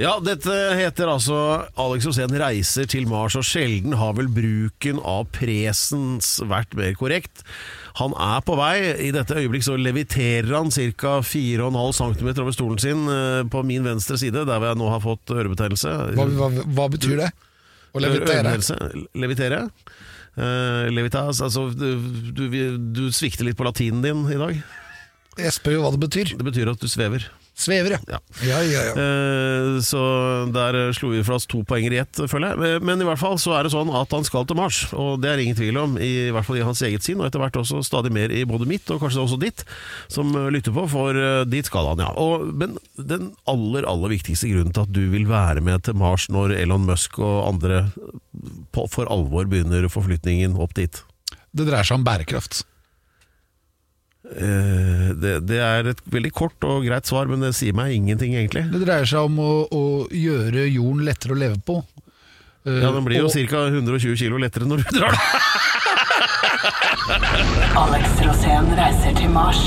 Ja, dette heter altså Alex Rosén reiser til Mars, og sjelden har vel bruken av presens vært mer korrekt. Han er på vei. I dette øyeblikk så leviterer han ca. 4,5 cm over stolen sin eh, på min venstre side, der hvor jeg nå har fått ørebetennelse. Hva, hva, hva betyr det? Å levitere? Levitere. Uh, levitas, altså du, du, du svikter litt på latinen din i dag. Jeg spør jo hva det betyr. Det betyr at du svever. Svever, ja. Ja. Ja, ja. Eh, Så der slo vi fra oss to poenger i ett, føler jeg. Eh, Men i hvert fall så er det sånn at han skal til Mars, og det er ingen tvil om. I hvert fall i hans eget sinn, og etter hvert også stadig mer i både mitt og kanskje også ditt, som eh, lytter på, for eh, dit skal han, ja. Og, men den aller, aller viktigste grunnen til at du vil være med til Mars når Elon Musk og andre på, for alvor begynner forflytningen opp dit, Det dreier seg om bærekraft. Eh, det, det er et veldig kort og greit svar, men det sier meg ingenting, egentlig. Det dreier seg om å, å gjøre jorden lettere å leve på. Eh, Ja, Den blir jo og- ca. 120 kilo lettere når du drar den. Alex Rosén reiser til Mars.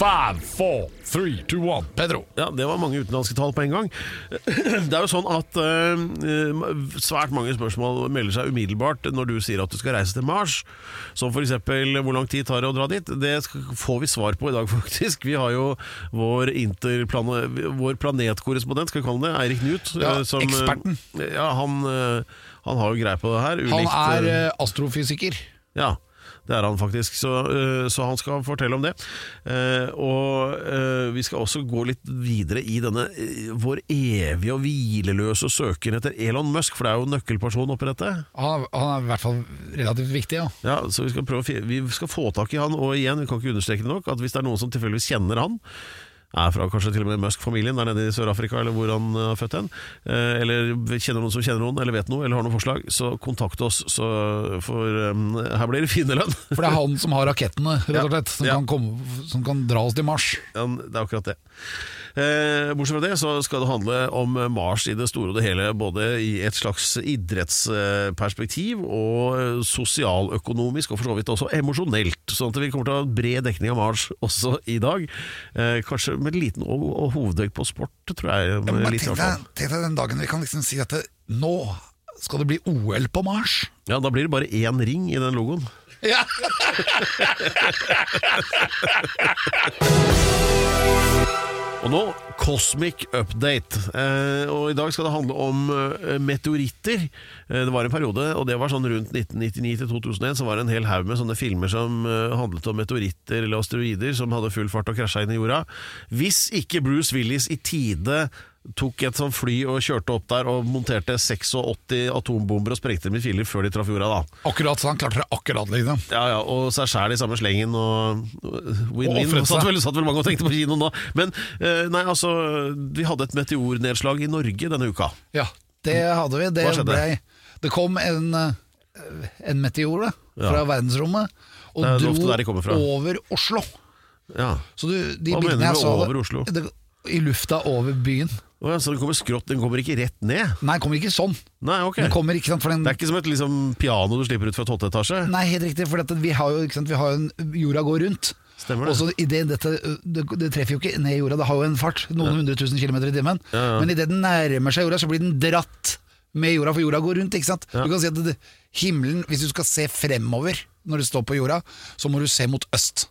Five, four, three, two, one. Pedro. Ja, det var mange utenlandske tall på en gang. Det er jo sånn at uh, svært mange spørsmål melder seg umiddelbart når du sier at du skal reise til Mars. Som f.eks. hvor lang tid tar det å dra dit? Det får vi svar på i dag, faktisk. Vi har jo vår, vår planetkorrespondent, skal vi kalle det, Eirik Knut. Ja, eh, som, eksperten. Ja, han, han har jo greie på det her. Han er astrofysiker. Ja, det er han faktisk. Så, øh, så han skal fortelle om det. Eh, og øh, vi skal også gå litt videre i denne vår evige og hvileløse søken etter Elon Musk, for det er jo nøkkelperson oppi dette. Han er i hvert fall relativt viktig, ja. Ja, så vi skal, prøve, vi skal få tak i han, og igjen, vi kan ikke understreke det nok, at hvis det er noen som tilfeldigvis kjenner han, er fra kanskje til og med Musk-familien der nede i Sør-Afrika, eller hvor han er født hen, eh, eller kjenner noen som kjenner noen, eller vet noe, eller har noen forslag, så kontakt oss, så, for um, her blir det fine lønn. For det er han som har rakettene, rett og slett. Som, Ja. kan, komme, som kan dra oss til Mars. Ja, det er akkurat det. Eh, bortsett fra det så skal det handle om Mars i det store og det hele, både i et slags idrettsperspektiv og sosialøkonomisk, og for så vidt også emosjonelt. Sånn at vi kommer til å ha bred dekning av Mars også i dag. Eh, kanskje med en liten og, hovedvekt på sport, tror jeg. Ja, litt tenk deg den dagen vi kan liksom si at det, nå skal det bli OL på Mars. Ja, da blir det bare én ring i den logoen. Ja. Og nå Cosmic Update. Eh, og I dag skal det handle om eh, meteoritter. Eh, det var en periode, og det var sånn rundt 1999 til 2001, så var det en hel haug med sånne filmer som eh, handlet om meteoritter eller asteroider som hadde full fart og krasja inn i jorda. Hvis ikke Bruce Willis i tide tok et sånt fly og kjørte opp der og monterte 86 atombomber og sprengte dem i filler før de traff jorda, da. Akkurat så han klarte det akkurat, liksom. Ja, ja, og seg sjæl i samme slengen og win-win. Satt, vel- satt vel mange og tenkte på kinoen da. Men eh, nei, altså, vi hadde et meteornedslag i Norge denne uka. Ja, det hadde vi. Det, Hva skjedde? ble, det kom en, eh, en meteor da, fra Ja. verdensrommet og dro over Oslo. Ja. Så du, de Hva mener du med over Oslo? Det, I lufta over byen. Å ja, så den kommer skrått, den kommer ikke rett ned? Nei, den kommer ikke sånn. Nei, ok. Den kommer ikke sant, for den, Det er ikke som et liksom, piano du slipper ut fra tolvte etasje? Nei, helt riktig, for dette, vi har jo ikke sant, vi har en, jorda går rundt. Stemmer det. Også, i det, dette, det, det treffer jo ikke ned i jorda, det har jo en fart, noen hundre tusen kilometer i timen. Ja, ja. Men idet den nærmer seg jorda, så blir den dratt med jorda, for jorda går rundt. ikke sant? Ja. Du kan si at det, himmelen, Hvis du skal se fremover når du står på jorda, så må du se mot øst.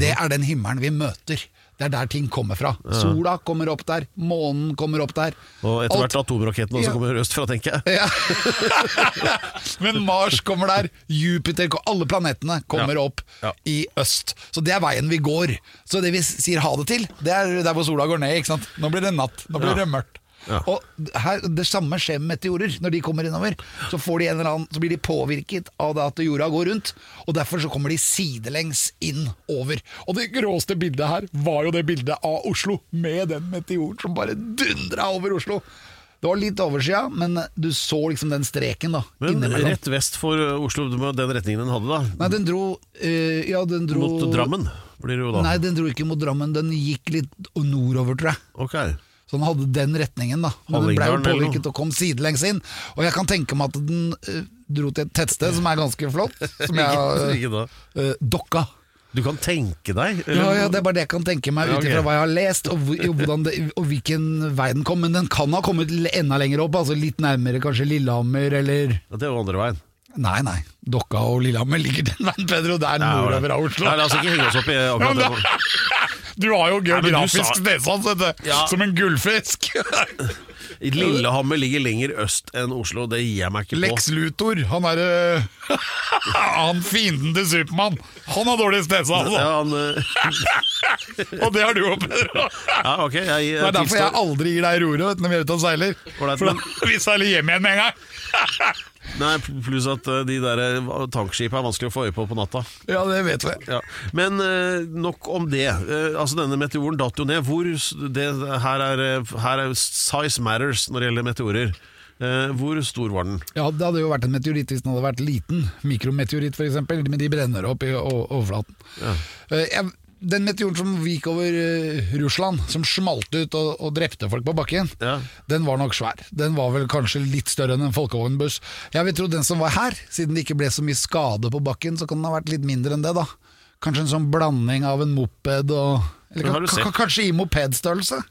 Det er den himmelen vi møter. Det er der ting kommer fra. Sola kommer opp der, månen kommer opp der. Og etter hvert atomrakettene atomraketten også Ja. kommer østfra, tenker jeg. ja. Men Mars kommer der, Jupiter, alle planetene kommer opp i øst. Så det er veien vi går. Så det vi sier ha det til, det er der hvor sola går ned. ikke sant? Nå blir det natt, nå blir det mørkt. Ja. Og her, Det samme skjer med meteorer. Når de kommer innover, så, får de en eller annen, så blir de påvirket av det at jorda går rundt. Og Derfor så kommer de sidelengs inn over. Og det gråeste bildet her var jo det bildet av Oslo, med den meteoren som bare dundra over Oslo. Det var litt oversida, men du så liksom den streken da Men rett vest for Oslo, den retningen den hadde da, Nei, den dro, øh, ja, den dro mot Drammen, blir det jo da. Nei, den dro ikke mot Drammen, den gikk litt nordover, tror jeg. Ok. Så den hadde den retningen, da. Men den ble jo påvirket og kom sidelengs inn. Og jeg kan tenke meg at den uh, dro til et tettsted som er ganske flott, som jeg uh, eh, Dokka. Du kan tenke deg Ja, ja, Det er bare det jeg kan tenke meg ut ifra okay. hva jeg har lest, og, det, og hvilken vei den kom. Men den kan ha kommet enda lenger opp, altså litt nærmere kanskje Lillehammer eller Ja, Det er jo andre veien. Nei, nei. Dokka og Lillehammer ligger den veien, Pedro. Det er nordover av Oslo. Nei, la oss ikke henge oss opp i akkurat det. Du har jo geografisk nedsatt stesans. Ja. Som en gullfisk. Lillehammer ligger lenger øst enn Oslo, det gir jeg meg ikke på. Lex Luthor, han er eh, Han fienden til Supermann. Han har dårlig stedsans! altså. Ja, han, eh, og det har du òg, Pedro. ja, okay, jeg, Det er derfor jeg aldri gir deg roret når vi er ute og seiler. For da vi seiler hjem igjen med en gang. Nei, pluss at eh, de der eh, tankskipene er vanskelig å få øye på på natta. Ja, det vet vi. Ja. Men eh, nok om det. Eh, altså Denne meteoren datt jo ned. Hvor, s- det, her, er, eh, her er size matters når det gjelder meteorer. Eh, hvor stor var den? Ja, Det hadde jo vært en meteoritt hvis den hadde vært liten. Mikrometeoritt f.eks., men de brenner opp i o- overflaten. Eh, jeg, den meteoren som gikk over uh, Russland, som smalt ut og, og drepte folk på bakken, Ja. den var nok svær. Den var vel kanskje litt større enn en folkevognbuss. Jeg vil tro den som var her, siden det ikke ble så mye skade på bakken, så kan den ha vært litt mindre enn det, da. Kanskje en sånn blanding av en moped og Eller kanskje i mopedstørrelse.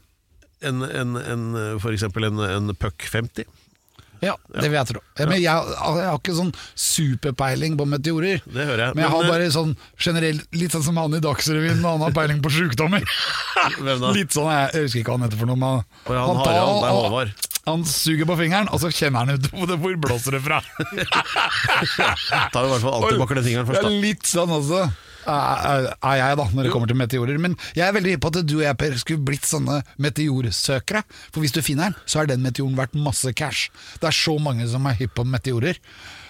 En, en, en, eh, for eksempel en, en Puck 50? Ja, det vil jeg tro. Men jeg, jeg har ikke sånn superpeiling på meteorer. Det hører jeg. Men jeg har eh, bare sånn generelt Litt sånn som han i Dagsrevyen, når han har peiling på sjukdommer. Hvem da? Litt sånn, jeg, jeg husker ikke hva han heter for noe. Men han tar- Harald, det er Håvard. Han suger på fingeren, og så kjenner han ut hvor blåser det fra. Tar i hvert fall alltid bak den fingeren først. da. Ja, litt sånn også er er jeg, da, når det kommer til meteorer. Men jeg er veldig hypp på at du og jeg Per, skulle blitt sånne meteorsøkere. For hvis du finner den, så er den meteoren verdt masse cash. Det er så mange som er hypp på meteorer.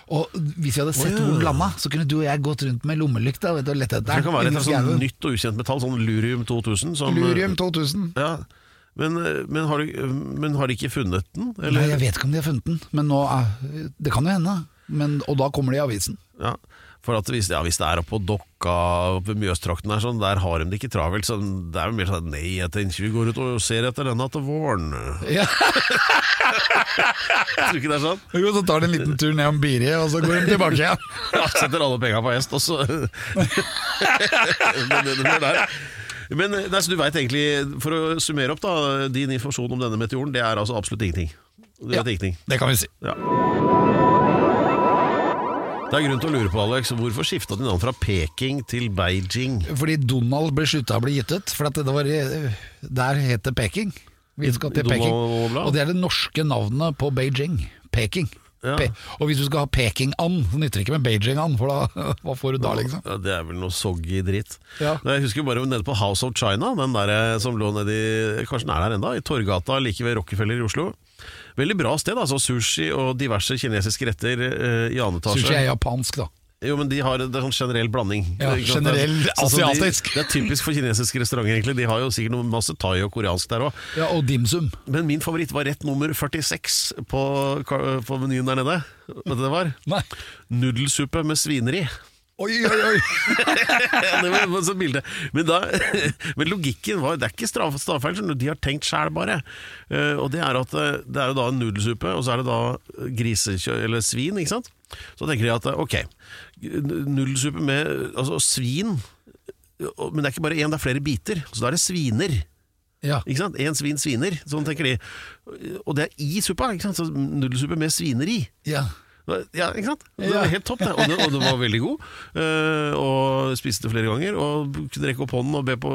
Og hvis vi hadde sett hvor den landa, så kunne du og jeg gått rundt med lommelykta og lett etter Det kan være et sånn nytt og ukjent metall, sånn lurium 2000. Som, Lurium 2000. Ja, men, men, har de, men har de ikke funnet den? Eller? Nei, jeg vet ikke om de har funnet den, men nå er, det kan jo hende. Men, og da kommer det i avisen. Ja, for at hvis, ja, hvis det er oppe på Dokka ved Mjøstrakten der, sånn, der har de det ikke travelt. Så det er jo mer sånn Nei, jeg tenker vi går ut og ser etter denne til våren. Ja. Tror du ikke det er sånn? Jo, så tar de en liten tur ned om Biri, og så går de tilbake igjen. Ja, setter alle penga på hest, og så Men det blir der. Men nei, så du vet egentlig, for å summere opp da, din informasjon om denne meteoren, det er altså absolutt ingenting. Det, Ja. ingenting. Det kan vi si. Ja. Det er grunn til å lure på, Alex, hvorfor skifta de navn fra Peking til Beijing? Fordi Donald ble slutta å bli gitt ut. For at det var, der het det Peking. Vi skal til Peking. Og det er det norske navnet på Beijing. Peking. Ja. Pe og hvis du skal ha Peking-and, så nytter det ikke med Beijing-and, for da, hva får du da, liksom? Ja, det er vel noe soggy dritt. Ja. Jeg husker bare nede på House of China, den der eh, som lå nede i Kanskje den er der enda, i Torgata like ved Rockefeller i Oslo. Veldig bra sted, altså. Sushi og diverse kinesiske retter uh, i annen etasje. Sushi er japansk, da. Jo, men de har er sånn generell blanding. Ja, generell asiatisk. De, det er typisk for kinesiske restauranter, egentlig. De har jo sikkert noe masse thai og koreansk der òg. Ja, og dimsum. Men min favoritt var rett nummer 46 på, på menyen der nede. Vet du hva det var? Nei. Nudelsuppe med svineri. Oi, oi, oi! Det var sånn bilde. Men, da, men logikken var Det er ikke stavfeil, de har tenkt sjæl, bare. Eh, og det er at eh, det er jo da en nudelsuppe, og så er det da grisekjø... Eller svin, ikke sant? Så tenker de at eh, ok, nudelsuppe med altså svin Men det er ikke bare én, det er flere biter. Så da er det sviner. Ja. Ikke sant? Én svin sviner, sånn tenker de. Og det er i suppa. ikke sant? Så Nudelsuppe med sviner i. ja. Ja, ikke sant? Det var helt topp, det. Og, det. og det var veldig god. Eh, og spiste det flere ganger. Og kunne rekke opp hånden og be på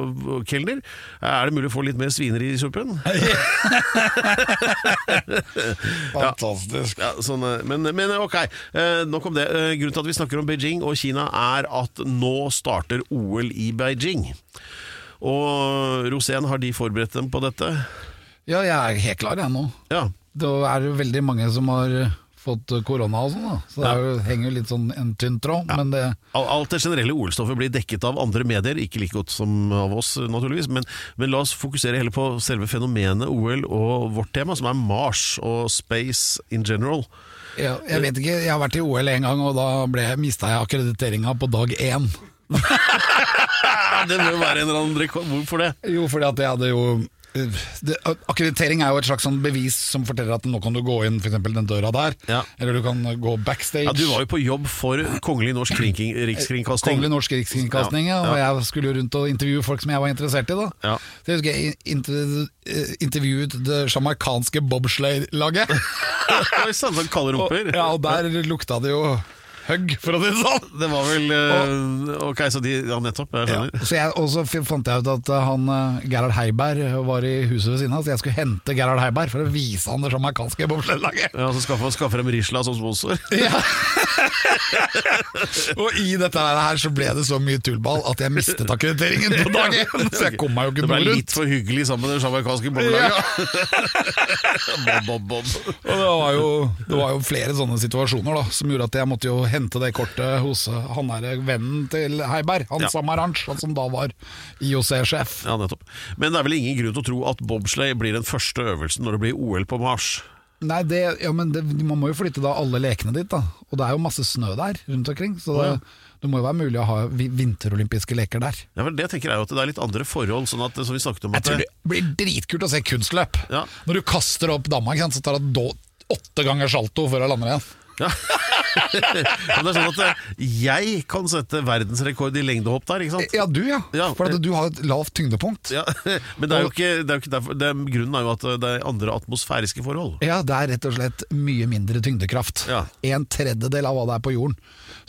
kelner. Er det mulig å få litt mer sviner i suppen? Fantastisk. Ja, sånn, eh, men, men ok, eh, nok om det. Grunnen til at vi snakker om Beijing og Kina er at nå starter OL i Beijing. Og Rosén, har de forberedt dem på dette? Ja, jeg er helt klar jeg nå. Ja. Det er jo veldig mange som har fått korona og sånn, da. Så det er jo, henger jo litt sånn en tynn tråd. Men det, Alt det generelle OL-stoffet blir dekket av andre medier, ikke like godt som av oss, naturligvis. Men, men la oss fokusere heller på selve fenomenet OL og vårt tema, som er Mars og space in general. ja, jeg vet ikke, jeg har vært i OL en gang, og da mista jeg akkrediteringa på dag én. Det må jo være en eller annen rekord. Hvorfor det? Jo, fordi at jeg hadde jo det, Akkreditering er jo et slags sånn bevis som forteller at nå kan du gå inn for den døra der, Ja. eller du kan gå backstage. Ja, du var jo på jobb for Kongelig norsk kringking, rikskringkasting. Kongelig norsk rikskringkasting, ja, og jeg skulle jo rundt og intervjue folk som jeg var interessert i. da Ja. Så jeg husker jeg eh, intervjuet det jamaicanske bobsleigh-laget. Oi sann, sånn kalde rumper. ja, og der lukta det jo hugg, for å si det sånn. Det var vel uh, Ok, så de Ja, nettopp. Jeg Ja. Så jeg, og så fant jeg ut at eh, han eh, Gerhard Heiberg var i huset ved siden av, så jeg skulle hente Gerhard Heiberg for å vise han det jamaicanske bobsleigh-laget. Ja, så skaffe, skaffe dem Risla som sponsor. Ja. og i dette her så ble det så mye tullball at jeg mistet akkrediteringen på dag én, så jeg kom meg jo ikke Det ikke ble noe litt for hyggelig sammen med det jamaicanske Ja. bob, bob, bob. Og det var, jo, det var jo flere sånne situasjoner da som gjorde at jeg måtte jo hente det kortet hos eh, han der vennen til Heiberg, han Ja. Samaranch, han som da var IOC-sjef. Ja, nettopp. Men det er vel ingen grunn til å tro at bobsleigh blir den første øvelsen når det blir OL på Mars? Nei, det, ja, men det, Man må jo flytte da alle lekene dit, da. Og det er jo masse snø der rundt omkring. Så det, oh, ja. det må jo være mulig å ha vinterolympiske leker der. Ja, men det tenker jeg jo at det er litt andre forhold, sånn at, som vi snakket om Jeg tror det blir dritkult å se kunstløp. Ja. Når du kaster opp damma, så tar det åtte ganger salto før jeg lander igjen. Ja. Men det er sånn at eh, jeg kan sette verdensrekord i lengdehopp der, ikke sant? Ja, du ja. Ja. For du har et lavt tyngdepunkt. Ja, Men det er jo ikke, det er jo ikke derfor det er, Grunnen er jo at det er andre atmosfæriske forhold. Ja, det er rett og slett mye mindre tyngdekraft. Ja. En tredjedel av hva det er på jorden.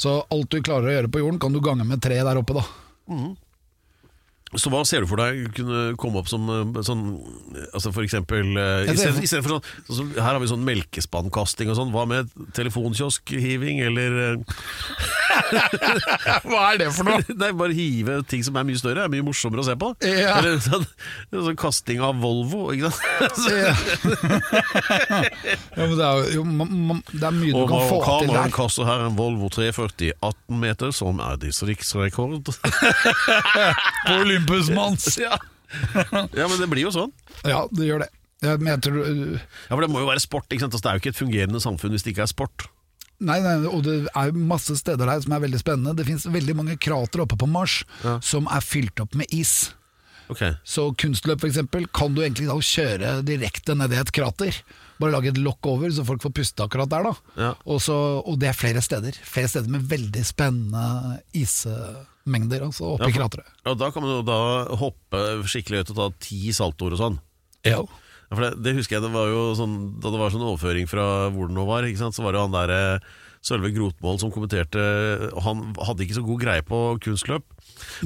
Så alt du klarer å gjøre på jorden, kan du gange med tre der oppe, da. Så hva ser du for deg kunne komme opp som eh, sånn Altså for eksempel eh, Jeg i ser i for sånn, sånn Her har vi sånn melkespannkasting og sånn. Hva med telefonkiosk-hiving, eller eh, Hva er det for noe? Nei, bare hive ting som er mye større, er mye morsommere å se på. Ja. Eller sånn, sånn kasting av Volvo, ikke sant. Ja. ja, men det er jo man, ma- ma- Det er mye du kan få til der. kaster her en Volvo 340 18 meter, som er distriktsrekord. Mons! ja. ja, men det blir jo sånn. Ja, det gjør det. Ja, men jeg tror øh, Ja, For det må jo være sport. ikke sant? Altså, det er jo ikke et fungerende samfunn hvis det ikke er sport. Nei, nei, og det er masse steder der som er veldig spennende. Det finnes veldig mange krater oppe på Mars som er fylt opp med is. Ok, Så kunstløp eksempel, kan du egentlig da kjøre direkte ned i et krater. Bare lage et lokk over, så folk får puste akkurat der. da Ja. og, så, og det er flere steder. Flere steder med veldig spennende ismengder altså, oppi Ja, krateret. Og da kan man jo da hoppe skikkelig høyt og ta ti saltoer og sånn. Ja. Ja, for det, det husker jeg, det var jo sånn, da det var sånn overføring fra hvor det nå var, så var det han der eh, Sølve Grotmål som kommenterte, han hadde ikke så god greie på kunstløp.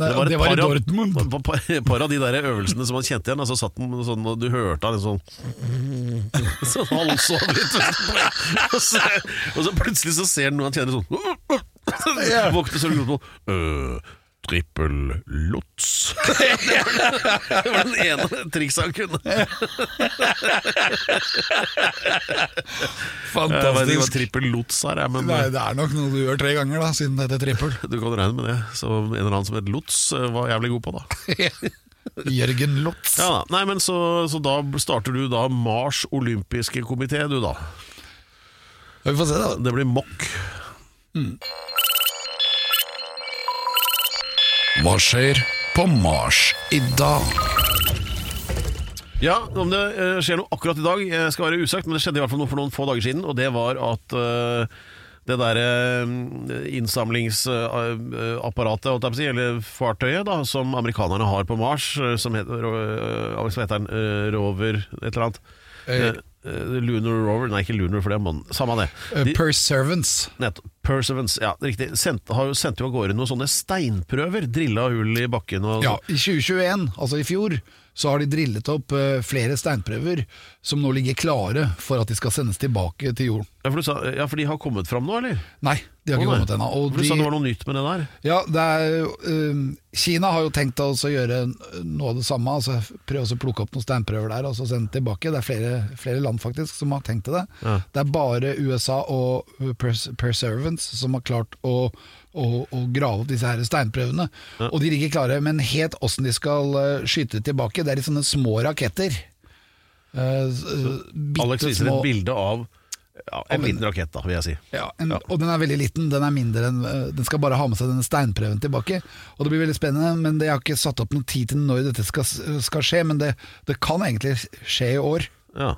Nei, et det var i par av- Dortmund. par, par, par av de der øvelsene som han kjente igjen, altså satt han sånn, og du hørte han sånn Sånn halvsov litt. Og så, og så plutselig så ser han noe han kjenner sånn Våkner Sølve på Øh, Trippel lots. det var den ene trikset han kunne. Jeg vet ikke hva Fantastisk. trippel lots er, men Nei, det er nok noe du gjør tre ganger, da, siden det heter trippel. du kan regne med det. Så en eller annen som het lots eh, var jævlig god på, da. Jørgen Lotz. Ja. Nei, men så, så da starter du da Mars olympiske komité, du da. Vi får se, da. Det blir MOK. Hva skjer på Mars i dag? Ja, om det eh, skjer noe akkurat i dag, eh, skal være usagt, men det skjedde i hvert fall noe for noen få dager siden, og det var at eh, det der eh, innsamlingsapparatet, holdt jeg på å si, eller fartøyet da, som amerikanerne har på Mars, som heter, hva heter den, Rover, et eller annet. Eh, Lunar Rover Nei, ikke Lunar, for det er mann. Samme det. De, Perseverance. nettopp. Perseverance, ja, riktig. Sendt, har jo sendt av gårde noen sånne steinprøver. Drilla hull i bakken og Ja, I 2021, altså i fjor, så har de drillet opp eh, flere steinprøver som nå ligger klare for at de skal sendes tilbake til jorden. Ja, for, du sa, ja, for de har kommet fram nå, eller? Nei, de har ikke kommet ennå. Du de, sa det var noe nytt med det der? Ja, det er, um, Kina har jo tenkt å gjøre noe av det samme. altså Prøve å plukke opp noen steinprøver der og så sende tilbake. Det er flere, flere land faktisk som har tenkt til det. Ja. Det er bare USA og Pers Perseverance som har klart å, å, å grave opp disse her steinprøvene. Og de ligger klare, men helt åssen de skal eh, skyte tilbake, det er i sånne små raketter. Uh, Alex viser små- et bilde av ja, en liten rakett, da, vil jeg si. ja, en, Og den er veldig liten. Den er mindre enn Den skal bare ha med seg denne steinprøven tilbake. Og Det blir veldig spennende, men jeg har ikke satt opp noen tid til når dette skal, skal skje. Men det, det kan egentlig skje i år. Ja.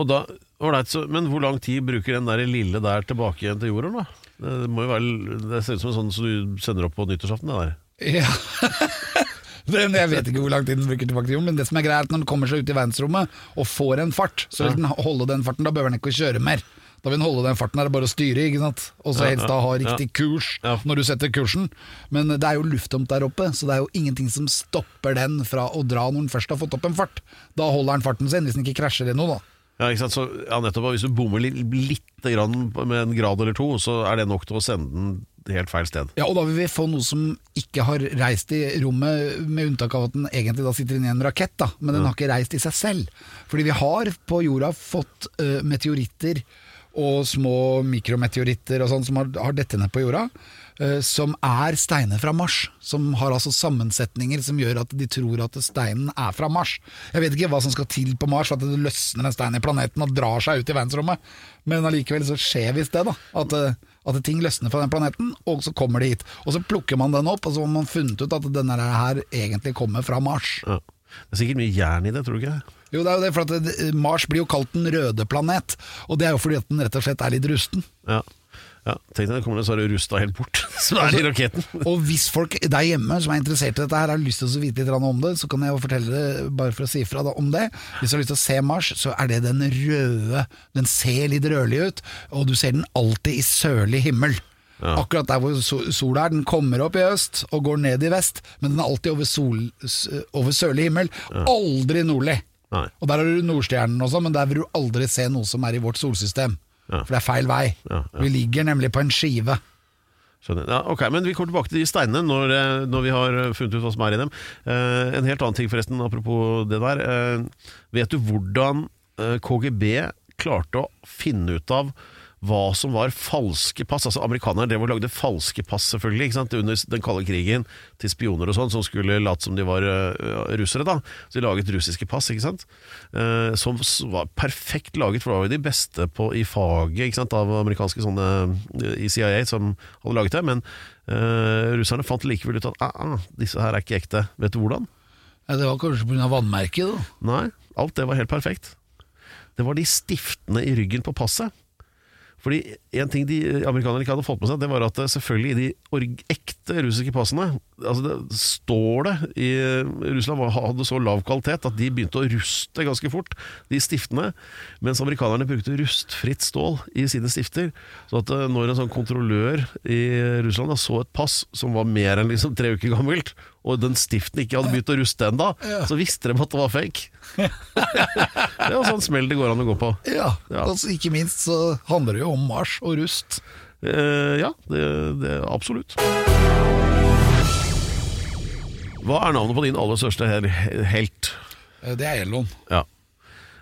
Og da, right, så, men hvor lang tid bruker den der lille der tilbake igjen til jorden, da? Det, må jo være, det ser ut som en sånn som du sender opp på nyttårsaften, det der. Ja. Men Jeg vet ikke hvor lang tid den bruker tilbake til jorden, men det som er greit er at når den kommer seg ut i verdensrommet og får en fart, så vil den holde den farten. Da behøver den ikke å kjøre mer. Da vil den holde den farten, er det bare å styre, ikke sant. Og så helst da ha riktig kurs når du setter kursen. Men det er jo lufttomt der oppe, så det er jo ingenting som stopper den fra å dra når den først har fått opp en fart. Da holder den farten sin, hvis den ikke krasjer i noe, da. Ja, ikke sant? Så, ja, nettopp, og Hvis du bommer litt, litt grann med en grad eller to, så er det nok til å sende den helt feil sted. Ja, og da vil vi få noe som ikke har reist i rommet, med unntak av at den egentlig da sitter inni en rakett, da, men den har ikke reist i seg selv. Fordi vi har på jorda fått uh, meteoritter og små mikrometeoritter og sånn som har, har dette ned på jorda, eh, som er steiner fra Mars. Som har altså sammensetninger som gjør at de tror at steinen er fra Mars. Jeg vet ikke hva som skal til på Mars for at det løsner en stein i planeten og drar seg ut i verdensrommet, men allikevel så skjer visst det, da. At, eh, at ting løsner fra den planeten, og så kommer de hit. Og så plukker man den opp, og så har man funnet ut at denne her egentlig kommer fra Mars. Ja. Det er sikkert mye jern i det, tror du ikke? Det? Jo, det er jo det, for at Mars blir jo kalt den røde planet, og det er jo fordi at den rett og slett er litt rusten. Ja. ja. Tenk deg kommer det så er det rusta helt bort, Så er i raketten. Og hvis folk der hjemme som er interessert i dette her, har lyst til å vite litt om det, så kan jeg jo fortelle det bare for å si ifra om det. Hvis du har lyst til å se Mars, så er det den røde. Den ser litt rødlig ut, og du ser den alltid i sørlig himmel. Akkurat der hvor so- sola er. Den kommer opp i øst og går ned i vest, men den er alltid over, sol, over sørlig himmel. Aldri nordlig. Nei. Og der har du Nordstjernen også, men der vil du aldri se noe som er i vårt solsystem. Ja. For det er feil vei. Ja, ja. Vi ligger nemlig på en skive. Ja, ok, Men vi kommer tilbake til de steinene når, eh, når vi har funnet ut hva som er i dem. Eh, en helt annen ting forresten, apropos det der. Eh, vet du hvordan eh, KGB klarte å finne ut av hva som var falske pass. Altså Amerikanerne drev og lagde falske pass selvfølgelig ikke sant? under den kalde krigen til spioner og sånn, som skulle late som de var uh, russere. da Så de laget russiske pass, ikke sant? Uh, som var perfekt laget, for det var jo de beste på, i faget ikke sant? av amerikanske sånne uh, i CIA som hadde laget det. Men øh, russerne fant likevel ut at ah, ah, disse her er ikke ekte. Vet du hvordan? Ja, det var kanskje pga. vannmerket, da. Nei, alt det var helt perfekt. Det var de stiftene i ryggen på passet. Fordi En ting de amerikanerne ikke hadde fått med seg, det var at selvfølgelig i de ekte russiske passene altså det står det i Russland var- hadde så lav kvalitet at de begynte å ruste ganske fort, de stiftene. Mens amerikanerne brukte rustfritt stål i sine stifter. Så at eh, når en sånn kontrollør i Russland da så et pass som var mer enn liksom tre uker gammelt, og den stiften ikke hadde begynt å ruste ennå, så visste de at det var fake. det var sånn smell det går an å gå på. Ja, Ja. Altså, ikke minst så handler det jo om Mars og rust. Eh, ja, det, det absolutt. Hva er navnet på din aller største hel- helt? Eh, Det er Elon. Ja.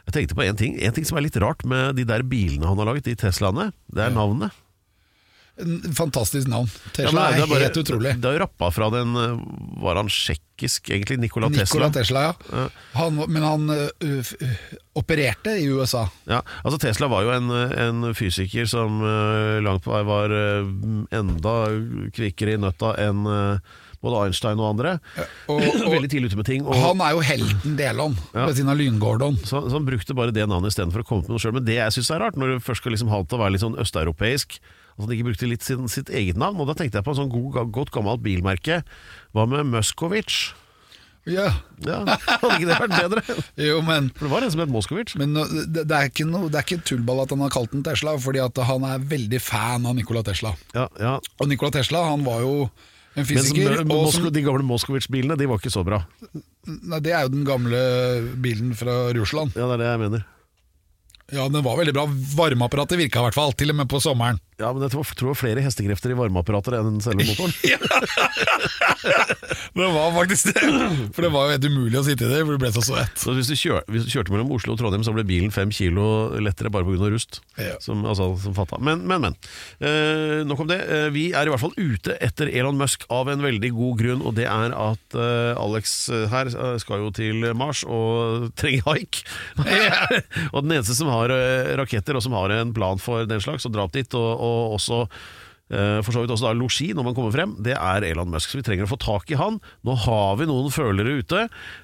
Jeg tenkte på en ting En ting som er litt rart med de der bilene han har laget, de Teslaene. Det er navnet. En Fantastisk navn. Ja, Tesla det er, bare- helt utrolig. Det er jo rappa fra den eh, Var han tsjekkisk, egentlig? Nikola Tesla. Nikola Tesla, ja. Han, men han ø, opererte i USA. Ja, altså Tesla var jo en, en fysiker som eh, langt på vei var eh, enda kvikkere i nøtta enn både Einstein og andre. og- og- Veldig tidlig ute med ting. Og, Han er jo helten Delon, Elon, Ja. ved siden av Lyngordon. så, så han brukte bare det navnet istedenfor å komme på noe sjøl. Men det jeg syns er rart, når du først skal liksom ha det til å være litt sånn østeuropeisk At han ikke brukte litt sin, sitt eget navn. Og da tenkte jeg på en sånn god, godt gammelt bilmerke. Hva med Muskovic? Ja, Ja, Hadde ikke det vært bedre? jo, men For det var en som het Moskowitz. Men det, det, er ikke noe, det er ikke tullball at han har kalt den Tesla, fordi at han er veldig fan av Nikola Tesla. Ja, ja. Og Nikola Tesla han var jo en fysiker. Men, og som, de gamle Moskowitz-bilene de var ikke så bra. nei, det er jo den gamle bilen fra Russland. Ja, det er det jeg mener. Ja, den var veldig bra. Varmeapparatet virka i hvert fall, til og med på sommeren. Ja, men jeg tror, tror flere hestekrefter i varmeapparater enn selve motoren. Det var faktisk det. For det var jo helt umulig å sitte i det, for du ble så svett. Så hvis du, kjør, hvis du kjørte mellom Oslo og Trondheim, så ble bilen fem kilo lettere bare pga. rust. Ja. Som, altså, som fatta. Men, men, men. Eh, nok om det. Eh, vi er i hvert fall ute etter Elon Musk av en veldig god grunn, og det er at eh, Alex eh, her eh, skal jo til Mars og trenger haik. og den eneste som har eh, raketter og som har en plan for den slags, og drap opp dit, og, og også for så vidt også da losji når man kommer frem, det er Elon Musk. Så vi trenger å få tak i han. Nå har vi noen følere ute,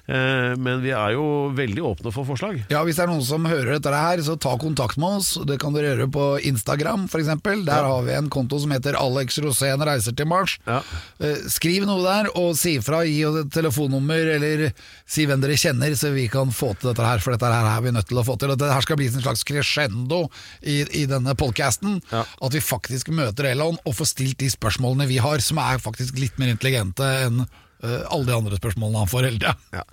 eh, men vi er jo veldig åpne for forslag. Ja, Hvis det er noen som hører dette her, så ta kontakt med oss. Det kan dere gjøre på Instagram f.eks. Der har vi en konto som heter Alex Rosén reiser til Mars. Ja. Eh, Skriv noe der, og si ifra. Gi oss et telefonnummer, eller si hvem dere kjenner, så vi kan få til dette her. For dette her er vi nødt til å få til. Dette her skal bli en slags crescendo i, i denne podcasten. Ja. At vi faktisk møter Elon og få stilt de spørsmålene vi har, som er faktisk litt mer intelligente enn eh, alle de andre spørsmålene han får hele tida. Ja.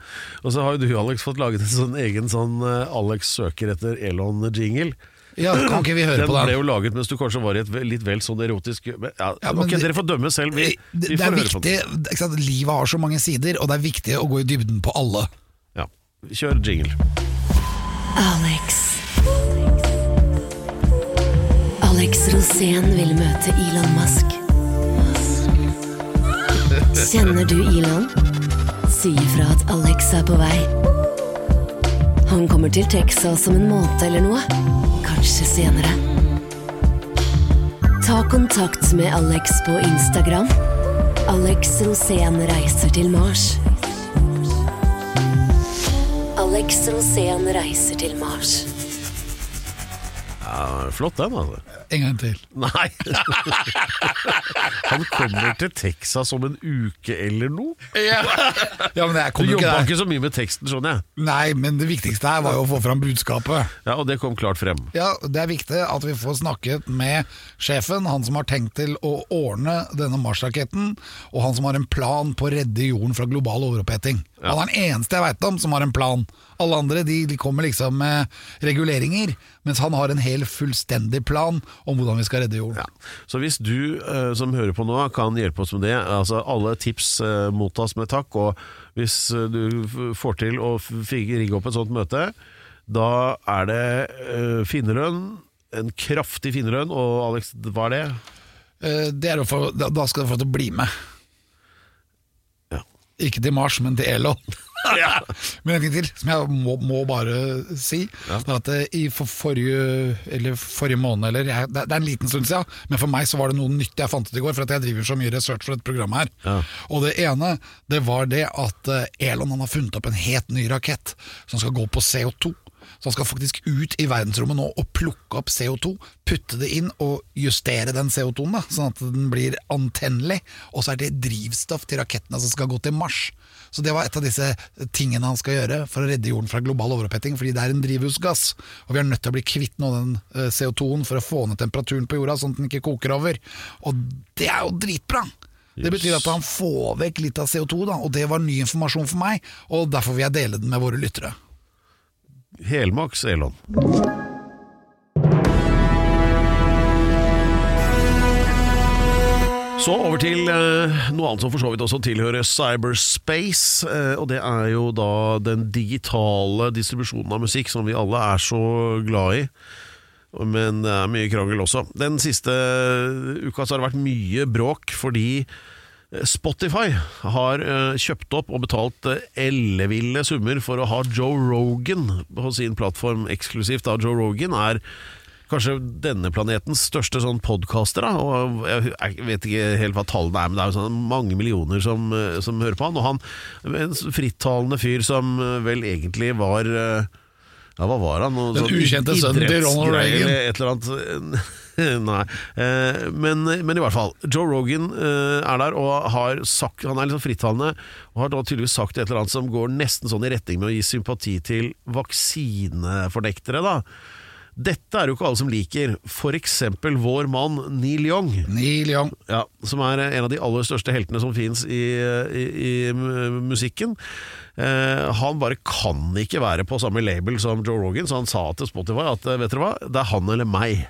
Og så har jo du, Alex, fått laget en sånn egen sånn eh, Alex søker etter Elon-jingle. Ja, kan ikke vi høre Den på den? ble jo laget mens du kanskje var i et litt vel sånn erotisk men, ja, Ja, men Ok, dere får dømme selv. Vi, vi det får er høre på den. sant? Livet har så mange sider, og det er viktig å gå i dybden på alle. Ja. Kjør jingle. Alex. Alex Rosén vil møte Elon Musk. Kjenner du Elon? Si ifra at Alex er på vei. Han kommer til Texas om en måned eller noe. Kanskje senere. Ta kontakt med Alex på Instagram. Alex Rosén reiser til Mars. Alex Rosén reiser til Mars. Ja, flott den, altså. En gang til. Nei Han kommer til Texas om en uke eller noe. Ja, men jeg Du kom jo jobba ikke der. ikke så mye med teksten, skjønner jeg. Nei, men det viktigste her var jo å få fram budskapet. Ja, Og det kom klart frem. Ja, Det er viktig at vi får snakket med sjefen, han som har tenkt til å ordne denne Mars-raketten, og han som har en plan på å redde jorden fra global overoppheting. Han er den eneste jeg veit om som har en plan. Alle andre de, kommer liksom med reguleringer, mens han har en hel fullstendig plan om hvordan vi skal redde jorden. Så hvis du eh, som hører på nå kan hjelpe oss med det, altså alle tips eh, mottas med takk, og hvis eh, du får til å rigge opp et sånt møte, da er det eh, finnerlønn, en kraftig finnerlønn, og Alex, hva er det? Eh, Det er å få, da, skal du få til å bli med. Ja. Ikke til Mars, men til Elon. Ja. Men en ting til, som jeg må, må bare si. Det er at eh, i for forrige, eller forrige måned, eller jeg, det, er- det er en liten stund siden, men for meg så var det noe nytt jeg fant ut i går, for at jeg driver så mye research for dette programmet her. Ja. Og det ene, det var det at eh, Elon han har funnet opp en helt ny rakett som skal gå på CO2. Så han skal faktisk ut i verdensrommet nå og plukke opp CO2, putte det inn og justere den CO2-en, da, sånn at den blir antennelig. Og så er det drivstoff til rakettene som skal gå til Mars. Så det var et av disse tingene han skal gjøre for å redde jorden fra global overoppheting, fordi det er en drivhusgass. Og vi er nødt til å bli kvitt noe av den eh, CO2-en for å få ned temperaturen på jorda, sånn at den ikke koker over. Og det er jo dritbra! Det betyr at han får vekk litt av CO2, da, og det var ny informasjon for meg, og derfor vil jeg dele den med våre lyttere. Helmaks Elon. Så over til eh, noe annet som for så vidt også tilhører cyberspace. eh, og det er jo da den digitale distribusjonen av musikk som vi alle er så glad i. Men det er mye krangel også. Den siste uka så har det vært mye bråk fordi eh, Spotify har eh, kjøpt opp og betalt eh, elleville summer for å ha Joe Rogan på sin plattform eksklusivt. Da Joe Rogan er kanskje denne planetens største sånn podcaster. Og jeg, jeg vet ikke helt hva tallene er, men det er jo sånn mange millioner som, eh, som hører på han. Og han en frittalende fyr som eh, vel egentlig var eh, ja, hva var han? Noe Den sånn ukjente sønnen til Ronald Reagan. eller Et eller annet Nei, men, men i hvert fall. Joe Rogan er der og har sagt Han er sånn frittalende og har da tydeligvis sagt et eller annet som går nesten sånn i retning med å gi sympati til vaksinefordektere. da Dette er jo ikke alle som liker. Eksempel vår mann Neil Young. Neil Young. Ja, som er en av de aller største heltene som finnes i, i, i musikken. Eh, han bare kan ikke være på samme label som Joe Rogan, så han sa til Spotify at eh, vet dere hva, det er han eller meg.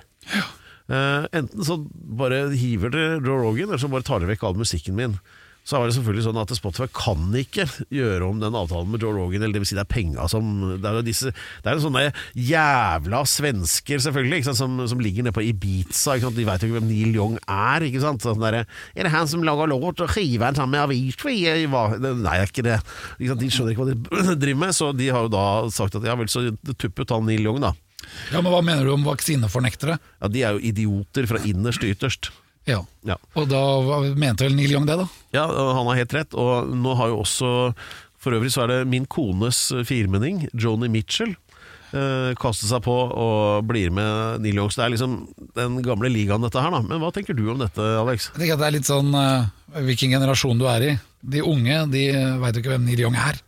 Eh, enten så bare hiver dere Joe Rogan, eller så bare tar dere vekk all musikken min. Så var det selvfølgelig sånn at Spotify kan ikke gjøre om den avtalen med Joe Rogan, eller det vil si det er penga som Det er jo disse Det er jo sånne jævla svensker, selvfølgelig, som, som ligger nede på Ibiza. De veit jo ikke hvem Neil Young er. Ikke sant? Sånn der, er det han som lager låt og skiver den sammen med Avicii? Nei, det er ikke det. Ikke? De skjønner ikke hva de driver med, så de har jo da sagt at ja vel, så tuppet han Neil Young, da. Ja, men Hva mener du om vaksinefornektere? Ja, De er jo idioter fra innerst til ytterst. Ja. Ja. Og da mente vel Neil Young det, da? Ja, han har helt rett. Og nå har jo også For øvrig så er det min kones firmenning, Joni Mitchell, eh, kastet seg på og blir med Neil Young. Så det er liksom den gamle ligaen, dette her, da. Men hva tenker du om dette, Alex? Jeg tenker at Det er litt sånn uh, hvilken generasjon du er i. De unge de veit jo ikke hvem Neil Young er.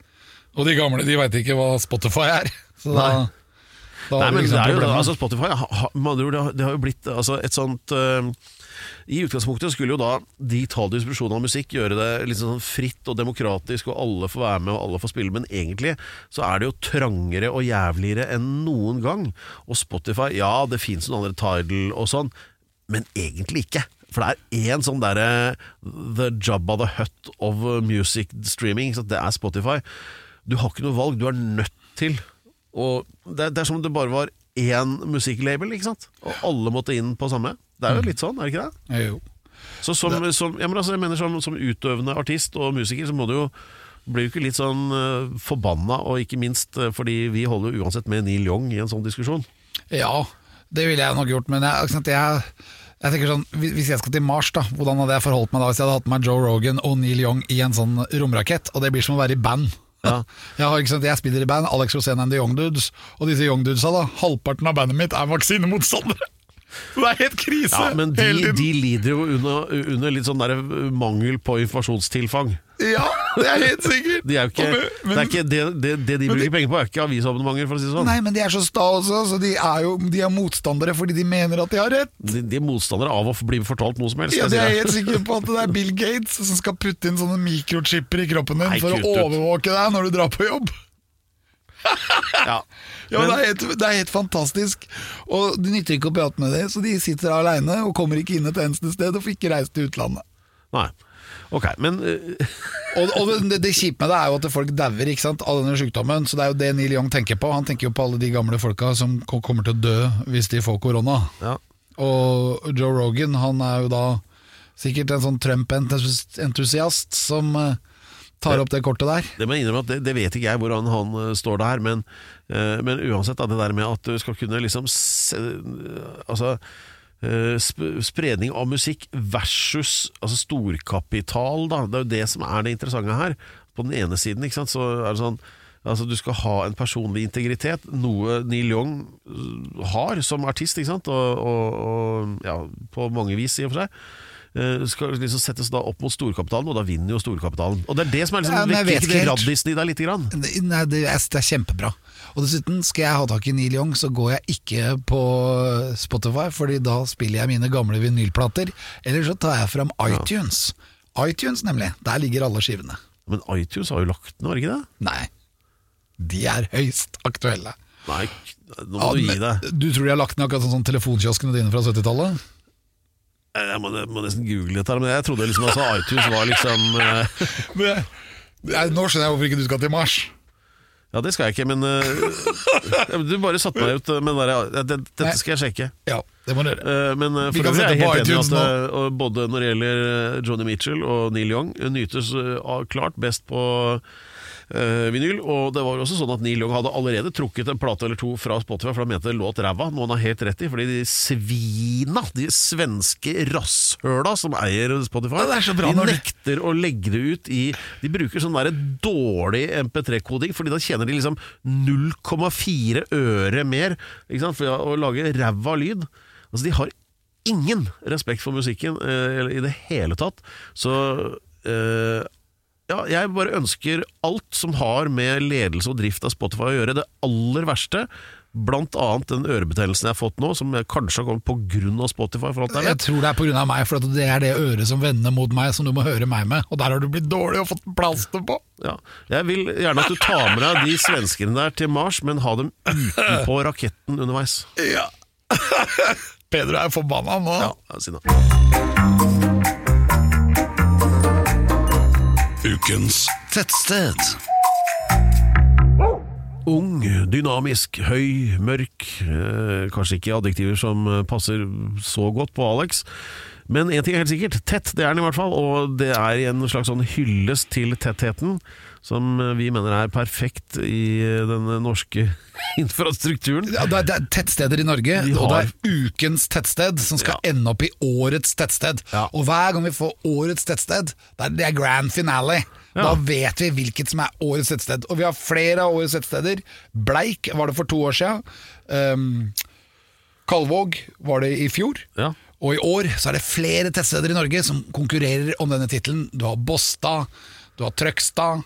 Og de gamle de veit ikke hva Spotify er. Så da, da Nei, men liksom det er jo, altså Spotify ha, ha, det har- jo blitt altså, et sånt eh, I utgangspunktet skulle jo da digital distribusjon av musikk gjøre det litt sånn fritt og demokratisk, og alle får være med og alle får spille, men egentlig så er det jo trangere og jævligere enn noen gang. Og Spotify, ja, det fins noen andre Tidal og sånn, men egentlig ikke. For det er én sånn derre The Jabba the Hut of music streaming, så det er Spotify. Du har ikke noe valg, du er nødt til og det, det er som om det bare var én musikklabel, ikke sant? Og alle måtte inn på samme. Det er jo litt sånn, er det ikke det? Jo. Så som, som, ja, men altså, jeg mener som, som utøvende artist og musiker, så må du jo blir du ikke litt sånn uh, forbanna, og ikke minst uh, fordi vi holder jo uansett med Neil Young i en sånn diskusjon. Ja, det ville jeg nok gjort, men jeg, sant, jeg, jeg tenker sånn hvis- jeg skal til Mars, da hvordan hadde jeg forholdt meg da hvis jeg hadde hatt med Joe Rogan og Neil Young i en sånn romrakett? Og det blir som å være i band. Ja. Jeg, har, sant, jeg spiller i band, Alex Rosén and the Young Dudes, og disse Young Dudesa, da, halvparten av bandet mitt er vaksinemotstandere! Det er helt krise! Ja, Men de, de lider jo under, under litt sånn der mangel på informasjonstilfang. Ja, det er helt sikkert! De er ikke, men- men- det, er ikke det, det, det de bruker penger på, er ikke avisabonnementer, for å si det sånn. Nei, men de er så sta også, så de er jo de er motstandere fordi de mener at de har rett. De, de er motstandere av å bli fortalt noe som helst. Ja, De er helt sikre på at det er Bill Gates som skal putte inn sånne mikrochipper i kroppen din Nei, for å overvåke deg når du drar på jobb. Ja. Ja, Men- det, er helt, det er helt fantastisk. Og Det nytter ikke å prate med dem, så de sitter aleine og kommer ikke inn et eneste sted og får ikke reist til utlandet. Nei. Ok, men eh, Og, og det, det kjipe med det er jo at folk dauer av denne sykdommen, så det er jo det Neil Young tenker på. Han tenker jo på alle de gamle folka som kommer til å dø hvis de får korona. ja. Og Joe Rogan han er jo da sikkert en sånn Trump-entusiast som eh, tar opp det kortet der. Det må jeg innrømme at det, det vet ikke jeg hvordan han uh, står der, men, uh, men uansett, da, det der med at du skal kunne liksom se, Altså eh, sp spredning av musikk versus altså storkapital, da. Det er jo det som er det interessante her. På den ene siden sant, så er det sånn Altså Du skal ha en personlig integritet, noe Neil Young har som artist, ikke sant? Og, og, og ja, på mange vis, i og for seg. Eh, skal liksom settes da opp mot storkapitalen, og da vinner jo storkapitalen. Og det er det som er Ja, liksom ja, vekker raddisen i deg lite grann. Nei, det er, det er kjempebra. Og dessuten, skal jeg ha tak i Neil Young, så går jeg ikke på Spotify, Fordi da spiller jeg mine gamle vinylplater. Eller så tar jeg fram iTunes. iTunes, nemlig. Der ligger alle skivene. Men iTunes har jo lagt den, har ikke det? Nei, de er høyst aktuelle. Nei, nå må Ja, du gi deg. Du tror de har lagt ned akkurat sånn som telefonkioskene dine fra 70-tallet? Jeg må, må nesten google dette, men jeg trodde liksom altså iTunes var liksom eh, Men- Nå skjønner jeg hvorfor ikke du skal til Mars. Ja, det skal jeg ikke, men uh, Du bare satte meg ut med det der Dette skal jeg sjekke. Ja, det må gjøre. Eh, Men uh, for øvrig er jeg helt enig i at uh, både når det gjelder Johnny Mitchell og Neil Young, nytes klart best på vinyl. Og det var også sånn at Neil Young hadde allerede trukket en plate eller to fra Spotify, for han mente det låt ræva, noe han har helt rett i. Fordi de svina, de svenske rasshøla som eier Spotify, Ja, bra de nekter å legge det ut i De bruker sånn der dårlig MP3-koding, Fordi da tjener de liksom 0,4 øre mer for å lage ræva lyd. Altså De har ingen respekt for musikken eh, eller i det hele tatt. Så eh, ja, jeg bare ønsker alt som har med ledelse og drift av Spotify å gjøre, det aller verste. Blant annet den ørebetennelsen jeg har fått nå, som jeg kanskje har kommet pga. Spotify. For alt jeg Jeg tror det er pga. meg, for det er det øret som vender mot meg, som du må høre meg med. Og der har du blitt dårlig og fått plaster på. Ja. Jeg vil gjerne at du tar med deg de svenskene der til Mars, men ha dem utenpå raketten underveis. Ja. Pedro er forbanna nå. Ja, si det. Ukens tettsted. Ung, dynamisk, høy, mørk. Eh, kanskje ikke adjektiver som passer så godt på Alex. Men én ting er helt sikkert, tett det er den i hvert fall. Og det er i en slags sånn hyllest til tettheten, som eh, vi mener er perfekt i eh, den norske infrastrukturen. Ja, det, er, det er tettsteder i Norge, Vi og det er ukens tettsted som skal Ja. ende opp i årets tettsted. Ja. Og hver gang vi får årets tettsted, det er, det er grand finale. Da vet vi hvilket som er årets tettsted. Og vi har flere av årets tettsteder. Bleik var det for to år siden. Um, Kalvåg var det i fjor. Ja. Og i år så er det flere tettsteder i Norge som konkurrerer om denne tittelen. Du har Båstad, du har Trøgstad,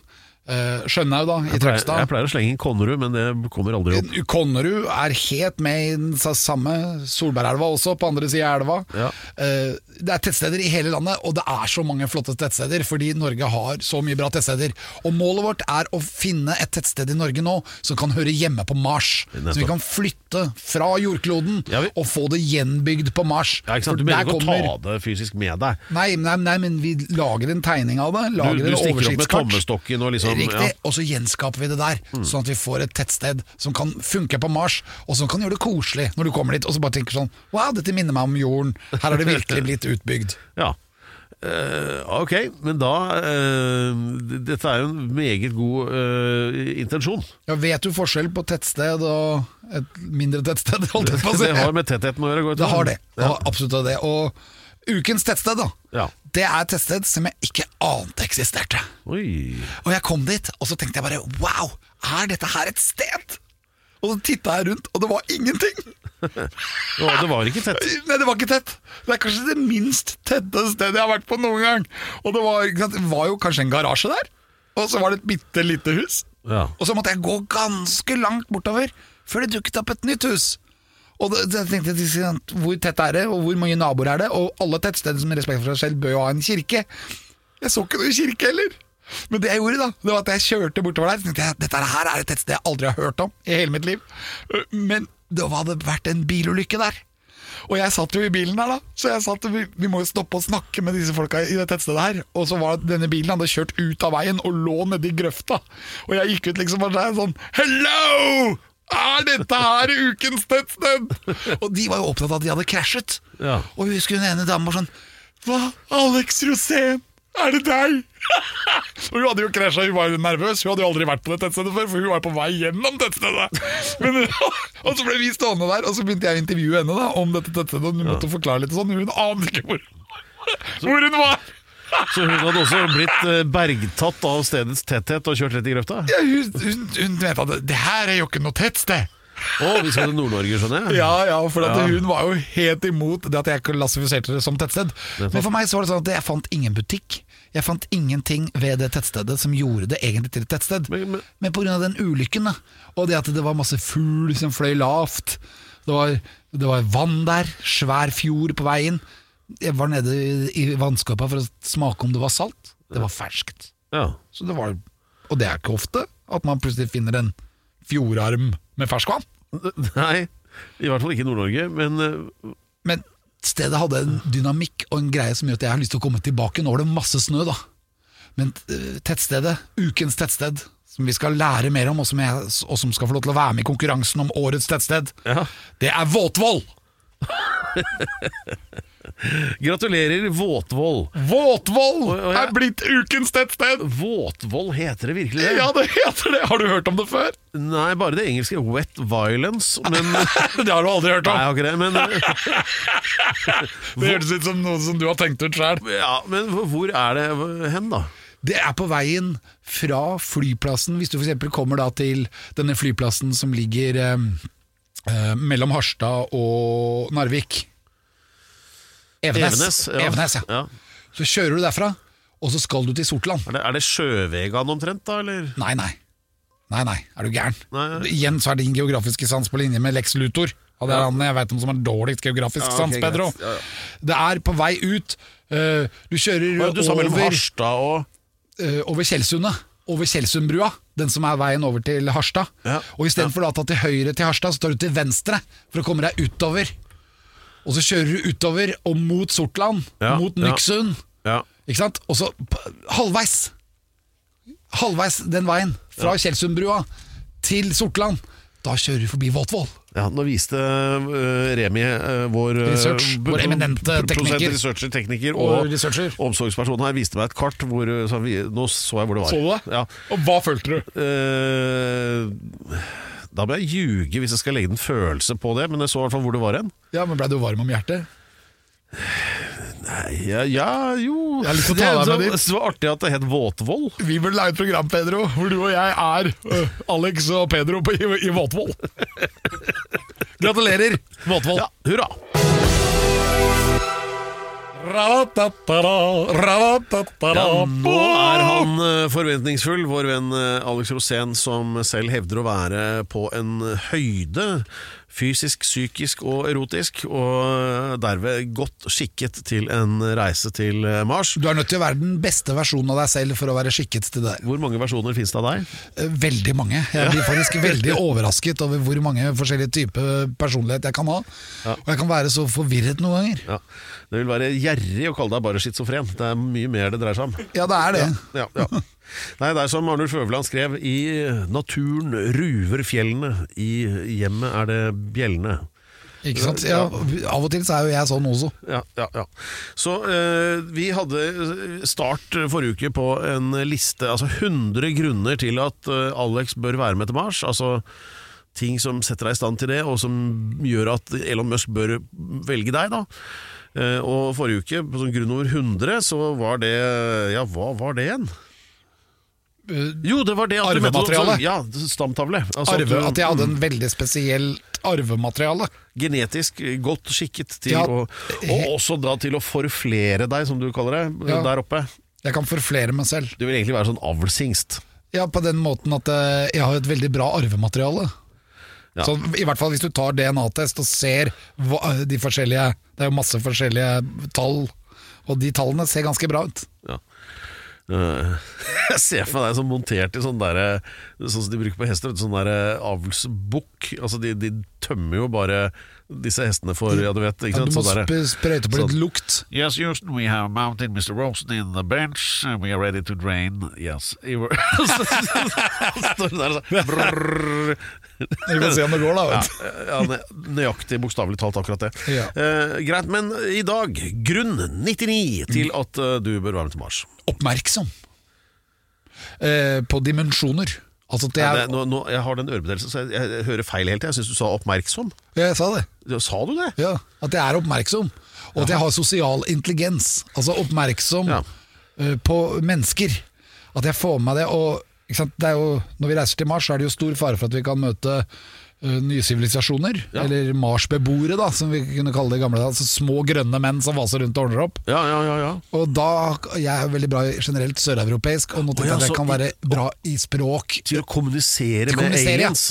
eh, Skjønhaug da, i Trøgstad. jeg pleier å slenge inn Konnerud, men det kommer aldri opp. Konnerud er helt med i den sa- samme Solbergelva også, på andre sida av elva. Ja. Eh, Det er tettsteder i hele landet, og det er så mange flotte tettsteder, fordi Norge har så mye bra tettsteder. Og målet vårt er å finne et tettsted i Norge nå som kan høre hjemme på Mars. Nettopp. Så vi kan flytte fra jordkloden Ja, vi- og få det gjenbygd på Mars. Ja, ikke sant? Du mener ikke ikke å ta det fysisk med deg? Nei, nei, nei, men vi lager en tegning av det. Du, Lager du en stikker opp med tommestokken og liksom Riktig. Mm. og så gjenskaper vi det der, sånn at vi får et tettsted som kan funke på Mars, og som kan gjøre det koselig når du kommer dit, og så bare tenker sånn Wow, dette minner meg om jorden. Her har det virkelig blitt utbygd. Ja. Uh, ok, men da uh, Dette er jo en meget god uh, intensjon. Ja, vet du forskjell på tettsted og et mindre tettsted? Si. Det har med tettheten å gjøre. Det har det. Ja. Ja. absolutt det. Og ukens tettsted, da. Ja. Det er et tettsted som jeg ikke ante eksisterte. Oi. Og jeg kom dit, og så tenkte jeg bare wow, er dette her et sted? Og så titta jeg rundt, og det var ingenting. Å, det var ikke tett. Nei, det var ikke tett. Det er kanskje det minst tette stedet jeg har vært på noen gang. Og det var, det var jo kanskje en garasje der, og så var det et bitte lite hus. Ja. Og så måtte jeg gå ganske langt bortover før det dukket opp et nytt hus. Og jeg tenkte jeg, Hvor tett er det, og hvor mange naboer er det? Og alle tettsteder som respekt for seg selv bør jo ha en kirke. Jeg så ikke noen kirke heller. Men det jeg gjorde, da Det var at jeg kjørte bortover der. Tenkte jeg, Dette her er et tettsted jeg aldri har hørt om i hele mitt liv. Men det hadde vært en bilulykke der. Og jeg satt jo i bilen der, da. Så jeg satt, vi, vi må jo stoppe og snakke med disse folka i det tettstedet her. Og så var denne bilen hadde kjørt ut av veien og lå nedi grøfta. Og jeg gikk ut liksom og sa sånn Hello! Er dette her ukens tettsted? Og de var jo opptatt av at de hadde krasjet. Ja. Og jeg husker hun ene dama var sånn Hva? Alex Rosén? Er det deg? og hun hadde jo krasja, hun var jo nervøs. Hun hadde jo aldri vært på det tettstedet før, for hun var på vei gjennom tettstedet. Men, og så ble vi stående der, og så begynte jeg å intervjue henne da om dette tettstedet. Og hun måtte forklare litt sånn, hun ante ikke hvor, hvor hun var. Så hun hadde også blitt eh, bergtatt av stedets tetthet og kjørt rett i grøfta? Ja, hun, hun, hun mente at det her er jo ikke noe tettsted. Å, vi skal til Nord-Norge, skjønner jeg? Ja, ja, for Ja. hun var jo helt imot det at jeg klassifiserte det som tettsted. Men for meg så var det sånn at jeg fant ingen butikk. Jeg fant ingenting ved det tettstedet som gjorde det egentlig til et tettsted. Men- men- Men pga. den ulykken, da, og det at det var masse fugl som fløy lavt, det var, det var vann der, svær fjord på veien. Jeg var nede i, vannskorpa for å smake om det var salt. Det var ferskt. Ja. Så det var, og det er ikke ofte at man plutselig finner en fjordarm med ferskvann. Nei, i hvert fall ikke i Nord-Norge, men eh, Men stedet hadde en dynamikk og en greie som gjør at jeg har lyst til å komme tilbake. Nå er det masse snø, da. Men eh, tettstedet, ukens tettsted, som vi skal lære mer om, og som, jeg, og som skal få lov til å være med i konkurransen om årets tettsted, Ja. det er Våtvoll! Gratulerer, Våtvoll. Våtvoll jeg- er blitt ukens tettsted! Våtvoll, heter det virkelig det? Ja, det heter det! Har du hørt om det før? Nei, bare det engelske wet violence, men Det har du aldri hørt jeg om. har ikke det. Men, Det hørtes ut som noe som du har tenkt ut sjøl. ja, men hvor er det hen, da? Det er på veien fra flyplassen, hvis du f.eks. kommer da til denne flyplassen som ligger eh, eh, mellom Harstad og Narvik. Evenes. Evenes, ja. Evenes, ja. Ja. Så kjører du derfra, og så skal du til Sortland. Er det, er det sjøvegan omtrent, da, eller? Nei, nei. Nei, nei, er du gæren? Nei, nei. Igjen så er din geografiske sans på linje med Lex Luthor. Og det er han jeg vet om som har dårligst geografisk Ja, okay, sans, Pedro. Ja, ja. Det er på vei ut. eh, du kjører Du sa mellom over, Harstad og eh, over Tjeldsundet. Over Tjeldsundbrua, den som er veien over til Harstad. Og istedenfor ja. å ta til høyre til Harstad, så tar du til venstre for å komme deg utover. Og så kjører du utover og mot Sortland, Ja, mot ja. Nyksund. Ja. Ikke sant? Og så p- halvveis Halvveis den veien Fra Kjelsundbrua til Sortland Da kjører du forbi Våtvoll Ja, nå viste uh, Remi, uh, vår, uh, Research, vår eminente pro- produsent, tekniker. researcher, tekniker Og og, researcher. omsorgsperson her, viste meg et kart hvor så vi, Nå så jeg hvor det var. Ja. Og hva følte du? Eh, da må jeg ljuge hvis jeg skal legge en følelse på det, men jeg så i hvert fall hvor det var hen. Ja, men ble du varm om hjertet? Nei, ja, ja, jo Det, Det dit. så artig at det het Våtvoll. Vi burde lage et program, Pedro Hvor du og jeg er uh, Alex og Pedro på, i, i Våtvoll Gratulerer, Våtvoll Ja, hurra! Ja, nå er han eh, forventningsfull, vår venn eh, Alex Rosén, som selv hevder å være på en høyde fysisk, psykisk og erotisk, og eh, derved godt skikket til en reise til Mars. Du er nødt til å være den beste versjonen av deg selv For å være skikket til det. Hvor mange versjoner finnes det av deg? Veldig mange. Jeg blir faktisk veldig overrasket Over hvor mange forskjellige typer personlighet jeg kan ha. Og jeg kan være så forvirret noen ganger. Ja. Det vil være gjerrig å kalle deg bare schizofren. Det er mye mer det dreier seg om. Ja, det er det Ja, ja. Nei, det er som Arnulf Øverland skrev I naturen ruver fjellene I hjemmet er det bjellene Ikke sant? Ja, av og til så er jo jeg sånn også ja, ja, ja. Så eh, vi hadde start forrige uke på en liste Altså 100 grunner til at eh, Alex bør være med til Mars Altså ting som setter deg i stand til det Og som gjør at Elon Musk bør velge deg da Og forrige uke, på sånn grunn over 100 Så var det, ja hva var det igjen? Jo, det var det at du Arvemateriale. Ja, stamtavle Altså Arve, du- At jeg hadde en veldig spesielt arvemateriale genetisk godt skikket til Ja, å Og også da til å forflere deg, som du kaller det, Ja. der oppe. Jeg kan forflere meg selv Du vil egentlig være sånn avlshingst. Ja, på den måten at eh, jeg har et veldig bra arvemateriale Ja. Så i hvert fall hvis du tar DNA-test og ser hva, de forskjellige Det er jo masse forskjellige tall Og de tallene ser ganske bra ut Ja. Eh, Jeg ser for meg deg som montert i sånn Sånn som de bruker på hester, sånn der avlsbukk. Altså, de, de tømmer jo bare disse hestene får Ja, du vet. Ikke ja. Du må Sånn sp sprøyte på litt sånn. lukt Yes, Houston, we have mounted Mr. Rosen in the bench. and We are ready to drain. Yes. Står der sånn. Vi får se om det går da Ja, vet Ja, ja, nøyaktig bokstavelig talt akkurat det. Ja. Eh, greit, men i dag, grunn 99 til at uh, du bør være med til Mars. Oppmerksom eh, På dimensjoner Altså at Ja, jeg, det, nå, nå, jeg har den ørebetennelsen, så jeg, jeg hører feil hele tida. Jeg syns du sa oppmerksom. Ja, jeg sa det Ja, Sa du det? Ja, at jeg er oppmerksom Og at jeg har sosial intelligens Altså oppmerksom Ja. eh, på mennesker At jeg får med det Og ikke sant, det er jo, når vi reiser til Mars Så er det jo stor fare for at vi kan møte Nye sivilisasjoner Ja. Eller Marsbeboere da Som vi kunne kalle det i gamle dager altså Små grønne menn som vaser rundt og ordner opp Ja, ja, ja. ja. Og da, jeg er veldig bra generelt søreuropeisk Og nå tenker jeg at det jeg kan være bra i språk Til å kommunisere Til å med kommunisere, med aliens.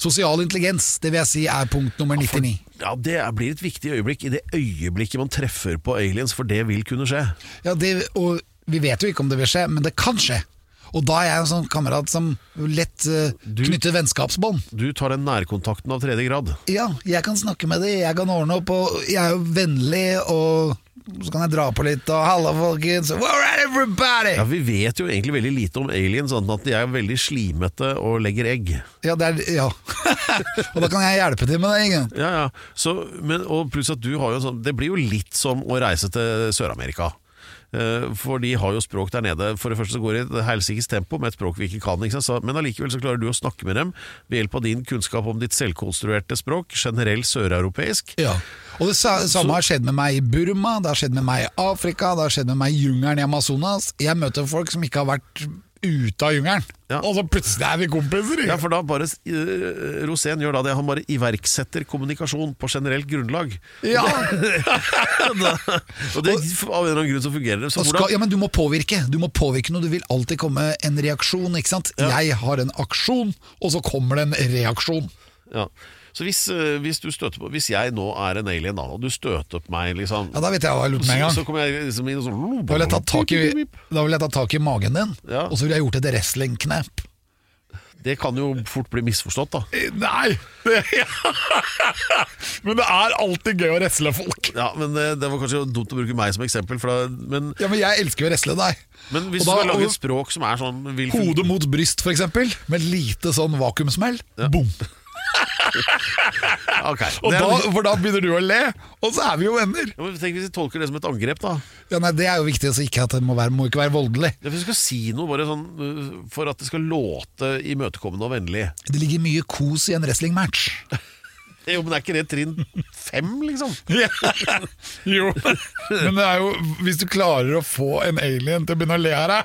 Sosial intelligens, det vil jeg si er punkt nummer 99 Ja, Det blir et viktig øyeblikk i det øyeblikket man treffer på aliens, for det vil kunne skje. Ja, det, og vi vet jo ikke om det vil skje, men det kan skje. Og da er jeg en sånn kamerat som lett uh, knytter vennskapsbånd. Du tar den nærkontakten av tredje grad. Ja, jeg kan snakke med dem, jeg kan ordne opp, og jeg er jo vennlig, og så kan jeg dra på litt, og halla folkens, where are everybody? Ja, Vi vet jo egentlig veldig lite om aliens, sånn at de er veldig slimete og legger egg. Ja, det er, ja. og da kan jeg hjelpe til med det, Ingen. Ja, ja. Så, men, og pluss at du har jo sånn Det blir jo litt som å reise til Sør-Amerika. Eh, For de har jo språk der nede. For det første så går det i et helsikes tempo med et språk vi ikke kan. Ikke? Så- Men allikevel så klarer du å snakke med dem ved hjelp av din kunnskap om ditt selvkonstruerte språk, generell søreuropeisk. Ja. Og det sa, samme har skjedd med meg i Burma, det har skjedd med meg i Afrika, det har skjedd med meg i jungelen i Amazonas. Jeg møter folk som ikke har vært ute av jungelen. Ja. Og så plutselig er vi kompiser. Ja, for da bare uh, Rosén gjør da det, han bare iverksetter kommunikasjon på generelt grunnlag. Ja. Da- og det, av en eller annen grunn så fungerer det. Så skal, ja, men du må påvirke. Du må påvirke noe. Du vil alltid komme en reaksjon. ikke sant? Jeg har en aksjon, og så kommer det en reaksjon. ja. Så hvis, eh, hvis du støter på Hvis jeg nå er en alien, da, og du støter på meg, liksom Ja, Da vet jeg hva jeg lurte på med en gang. så kommer jeg liksom inn og sånn Da vil jeg tatt tak i, vil jeg tak i magen din, Ja. og så vil jeg gjort et wrestlingknep. Det kan jo fort bli misforstått, da. Nei! Det, men det er alltid gøy å wrestle folk. Ja, men det, det var kanskje dumt å bruke meg som eksempel. Da, men, Ja, Men jeg elsker jo å wrestle deg. men hvis da, du har skal lage et språk som er sånn vil Hode mot bryst, eksempel, med lite sånn vakuumsmell. Boom! Ok, Er- da, for da begynner du å le, og så er vi jo venner. ja, men Tenk hvis vi tolker det som et angrep, da. Ja, nei, Det er jo viktig å ikke at det må, være, må ikke være voldelig. Ja, du skal si noe bare sånn uh, for at det skal låte imøtekommende og vennlig. Det ligger mye kos i en wrestlingmatch. Jo, men er ikke det trinn fem, liksom? jo, men det er jo Hvis du klarer å få en alien til å begynne å le av deg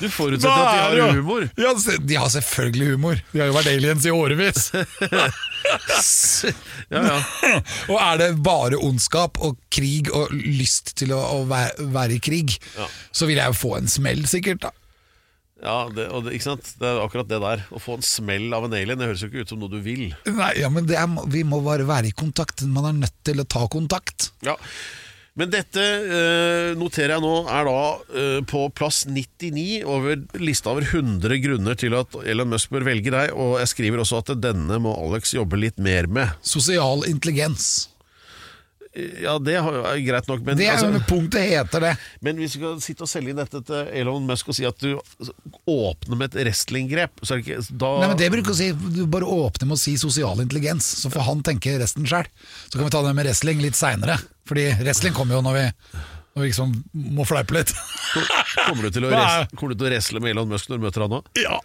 Du forutsetter at de har humor. Ja, de har selvfølgelig humor. De har jo vært aliens i årevis. Ja, ja. og er det bare ondskap og krig og lyst til å, å være, i krig, Ja. så vil jeg jo få en smell, sikkert. da ja det, det, ikke sant? det er akkurat det der. Å få en smell av en alien, det høres jo ikke ut som noe du vil. Nei, ja, men det er, Vi må bare være i kontakt. Man er nødt til å ta kontakt. Ja. Men dette eh, noterer jeg nå er da eh, på plass 99 over lista over 100 grunner til at Elon Musk bør velge deg, og jeg skriver også at denne må Alex jobbe litt mer med. Sosial intelligens. Ja, det er greit nok, men, Det er altså, punktet heter det. men hvis du skal sitte og selge inn dette til Elon Musk og si at du åpner med et wrestlinggrep, så er det ikke da Nei, men Det bruker å si Du bare åpner med å si sosial intelligens, så får han tenke resten sjøl. Så kan vi ta det med wrestling litt seinere. Fordi wrestling kommer jo når vi, når vi liksom må fleipe litt. Kommer du til å, res kommer du til å wrestle med Elon Musk når du møter han nå? Ja.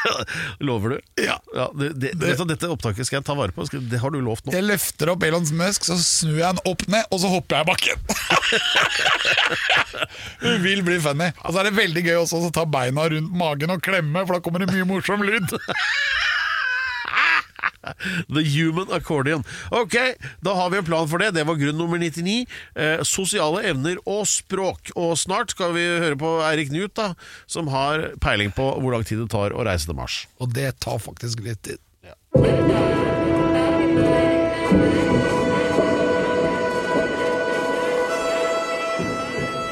Lover du? Ja. det, det, det, dette opptaket skal jeg ta vare på. Det har du lovt nå. Jeg løfter opp Elon Musk, så snur jeg han opp ned, og så hopper jeg i bakken. Det vil bli funny. Og så er det veldig gøy også å ta beina rundt magen og klemme, for da kommer det mye morsom lyd. The Human Accordion. Ok, da har vi en plan for det. Det var grunn nummer 99. Eh, sosiale evner og språk. Og snart skal vi høre på Eirik Knut, da, som har peiling på hvor lang tid det tar å reise til Mars. Og det tar faktisk litt tid.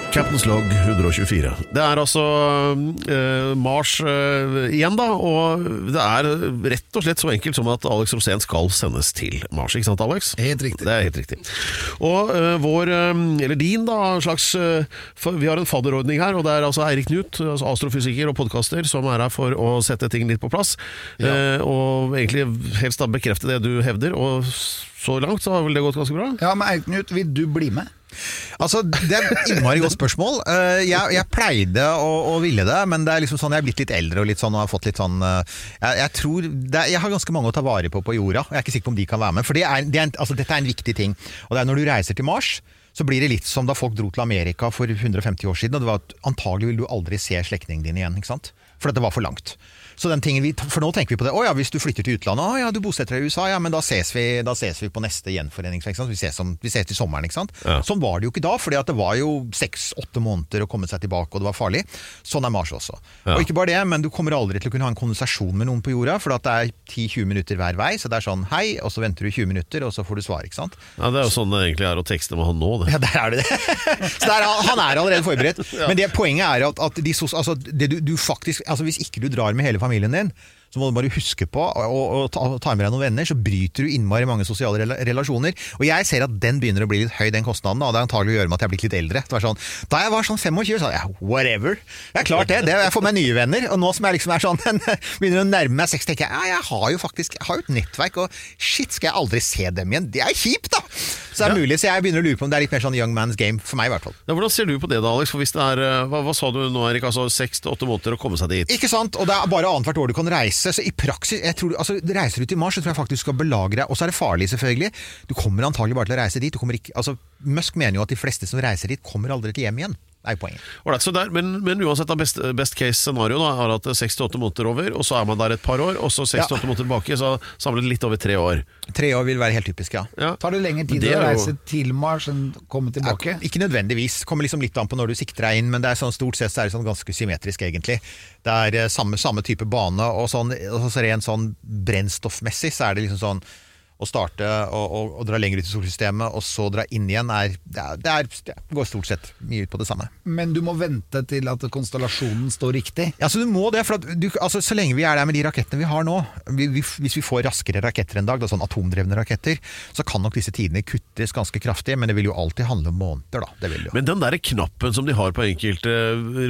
Captain's Log 124. Det er altså uh, Mars uh, igjen, da. Og det er rett og slett så enkelt som at Alex Rosén skal sendes til Mars. Ikke sant, Alex? Helt riktig. Det er helt riktig. Og uh, vår, eller din, da, slags Vi har en fadderordning her, og det er altså Eirik Knut, altså astrofysiker og podkaster, som er her for å sette ting litt på plass. Eh, og egentlig helst da bekrefte det du hevder. Og så langt så har vel det gått ganske bra? Ja, men Eirik Knut, vil du bli med? Altså, Det er et innmari godt spørsmål. Eh, Jeg, jeg pleide å, å ville det, men det er liksom sånn, jeg er blitt litt eldre og litt sånn, og har fått litt sånn eh, Jeg, jeg tror det er, jeg har ganske mange å ta vare på på jorda, jeg er ikke sikker på om de kan være med. For det er, det er altså, dette er en viktig ting. Og det er når du reiser til Mars, så blir det litt som da folk dro til Amerika for 150 år siden. og det var at Antagelig vil du aldri se slektningene din igjen, ikke sant? for dette var for langt. Så den tingen vi, For nå tenker vi på det. Å ja, hvis du flytter til utlandet, å ja, du bosetter deg i USA, ja, men da ses vi, da ses vi på neste gjenforeningsfest. Vi ses, om, vi ses til sommeren, ikke sant. Ja. Sånn var det jo ikke da, fordi det var jo seks-åtte måneder å komme seg tilbake, og det var farlig. Sånn er Mars også. Ja. Og ikke bare det, men du kommer aldri til å kunne ha en konversasjon med noen på jorda, for det er 10-20 minutter hver vei, så det er sånn hei, og så venter du 20 minutter, og så får du svar, ikke sant. Ja, Det er jo sånn det egentlig er å tekste med han nå. det Ja, der er det det. Så der, er- han er allerede forberedt. Men det poenget er at, at de, altså, det du, du faktisk, altså hvis ikke du drar med hele familien din, så må du bare huske på å ta, ta med deg noen venner, så bryter du innmari mange sosiale rela- relasjoner. Og jeg ser at den begynner å bli litt høy, den kostnaden. Og det er antagelig å gjøre med at jeg er blitt litt eldre. Det var sånn, da jeg var sånn 25, så sa jeg whatever. Det er klart det. det jeg får meg nye venner. Og nå som jeg liksom er sånn, begynner å nærme meg 60, tenker jeg ja, jeg har jo faktisk jeg har jo et nettverk, og shit, skal jeg aldri se dem igjen? Det er kjipt, da! Så det er mulig, så jeg begynner å lure på om det er litt mer sånn young man's game, for meg i hvert fall. Ja, hvordan ser du på det da, Alex? For hvis det er, eh, hva, hva sa du nå, Erik? Altså seks til åtte måneder å komme seg dit? Ikke sant? Og det er bare annethvert år du kan reise. Så i praksis, jeg tror, altså, reiser du til Mars, så tror jeg faktisk du skal belage deg. Og så er det farlig, selvfølgelig. Du kommer antagelig bare til å reise dit. Ikke, altså, Musk mener jo at de fleste som reiser dit, kommer aldri til hjem igjen. Er jo poenget. Right, så der, men, men uansett, best, best case scenario da, er at seks til 6-8 måneder over, og så er man der et par år, og så 6-8 åtte måneder tilbake, så samlet litt over tre år. Tre år vil være helt typisk, ja. Ja. Tar det lengre tid Det å reise jo- til Mars enn komme tilbake? Ja, ikke nødvendigvis. Kommer liksom litt an på når du sikter deg inn, men det er sånn, stort sett så er det sånn ganske symmetrisk, egentlig. Det er eh, samme, samme type bane, og sånn, og så rent sånn brennstoffmessig så er det liksom sånn å starte og, og, og dra lenger ut i solsystemet, og så dra inn igjen, er, det, er, det, er, det går stort sett mye ut på det samme. Men du må vente til at konstellasjonen står riktig. Ja, så du må det, for at du, altså, Så lenge vi er der med de rakettene vi har nå, vi, vi, hvis vi får raskere raketter en dag, da, sånn atomdrevne raketter, så kan nok disse tidene kuttes ganske kraftig, men det vil jo alltid handle om måneder, da. Det vil jo. Men den der knappen som de har på enkelte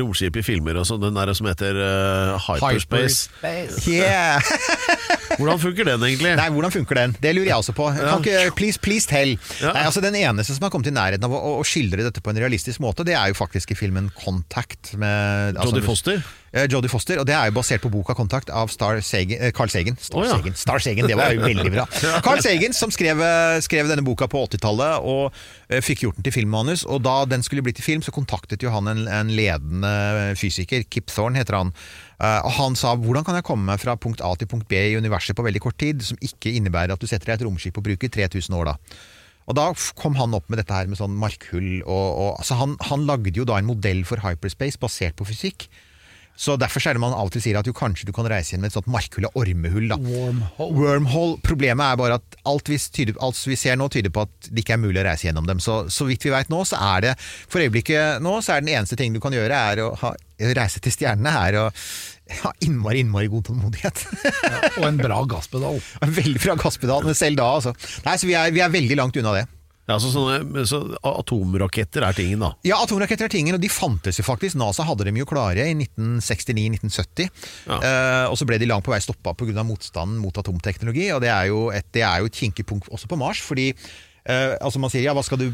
romskip i filmer, og sånn, den der som heter eh, hyperspace, Yeah! hvordan funker den egentlig? Nei, hvordan funker den? Det lurer jeg også på. Kan ikke, please, please tell. Ja. Nei, altså Den eneste som har kommet i nærheten av å, å skildre dette på en realistisk måte, det er jo faktisk i filmen Contact med altså, Jodie Foster? Eh, Jodie Foster, og det er jo basert på boka 'Kontakt' av Star Sagan, eh, Carl Sagan. Star, oh, ja. Sagan. Star Sagan, det var jo veldig bra. Carl Sagan som skrev, eh, skrev denne boka på 80-tallet og fikk gjort den til filmmanus. Og da den skulle bli til film, så kontaktet jo han en, en ledende fysiker, Kip Thorne heter han. Og han sa hvordan kan jeg komme meg fra punkt A til punkt B i universet på veldig kort tid, som ikke innebærer at du setter deg i et romskip og bruker 3000 år da. Og da kom han opp med dette her med sånn markhull og, og altså han, han lagde jo da en modell for hyperspace basert på fysikk. Så Derfor er det man av og til sier at jo, kanskje du kan reise inn med et sånt markhull og ormehull. da. Wormhole. Wormhole. Problemet er bare at alt vi, tyder, alt vi ser nå tyder på at det ikke er mulig å reise gjennom dem. Så, så vidt vi vet nå, så er det for øyeblikket nå, så er den eneste ting du kan gjøre, er å ha, reise til stjernene. er å ha innmari, innmari god tålmodighet. Og en bra gasspedal. En Veldig bra gasspedal, men selv da, altså. Nei, så vi er, vi er veldig langt unna det. Ja, så sånne, så atomraketter er tingen, da. Ja, atomraketter er tingen, og de fantes jo faktisk. NASA hadde dem jo klare i 1969-1970. Ja. Eh, og så ble de langt på vei stoppa pga. motstanden mot atomteknologi. Og det er jo et, det er jo et kinkig punkt også på Mars. fordi eh, altså man sier ja, hva, skal du,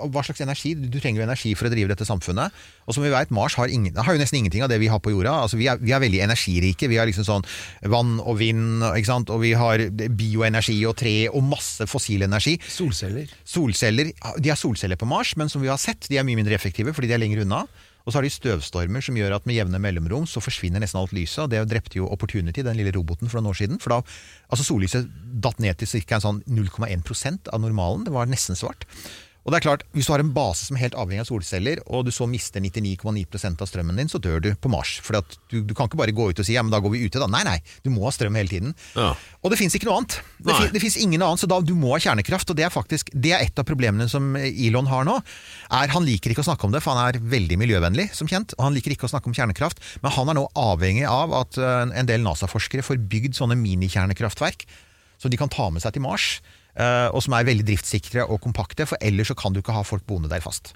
hva slags energi? Du trenger jo energi for å drive dette samfunnet. Og som vi vet, Mars har, ingen, har jo nesten ingenting av det vi har på jorda. Altså vi, er, vi er veldig energirike. Vi har liksom sånn vann og vind, ikke sant? og vi har bioenergi og tre og masse fossil energi. Solceller. Solceller, De har solceller på Mars, men som vi har sett, de er mye mindre effektive fordi de er lenger unna. Og så har de støvstormer som gjør at med jevne mellomrom så forsvinner nesten alt lyset. Det drepte jo Opportunity, den lille roboten, for noen år siden. For da, altså Sollyset datt ned til ca. Sånn 0,1% av normalen. Det var nesten svart. Og det er klart, Hvis du har en base som er helt avhengig av solceller, og du så mister 99,9% av strømmen din, så dør du på Mars. For du, du kan ikke bare gå ut og si ja, men da går vi ute. da. Nei, nei, du må ha strøm hele tiden. Ja. Og det fins ikke noe annet. Det, Nei. fin- det fins ingen annet, så da du må ha kjernekraft. Og det er faktisk det er et av problemene som Elon har nå. Er, han liker ikke å snakke om det, for han er veldig miljøvennlig, som kjent. Og han liker ikke å snakke om kjernekraft, men han er nå avhengig av at eh, en del NASA-forskere får bygd sånne minikjernekraftverk som de kan ta med seg til Mars. Eh, Og som er veldig driftssikre og kompakte, for ellers så kan du ikke ha folk boende der fast.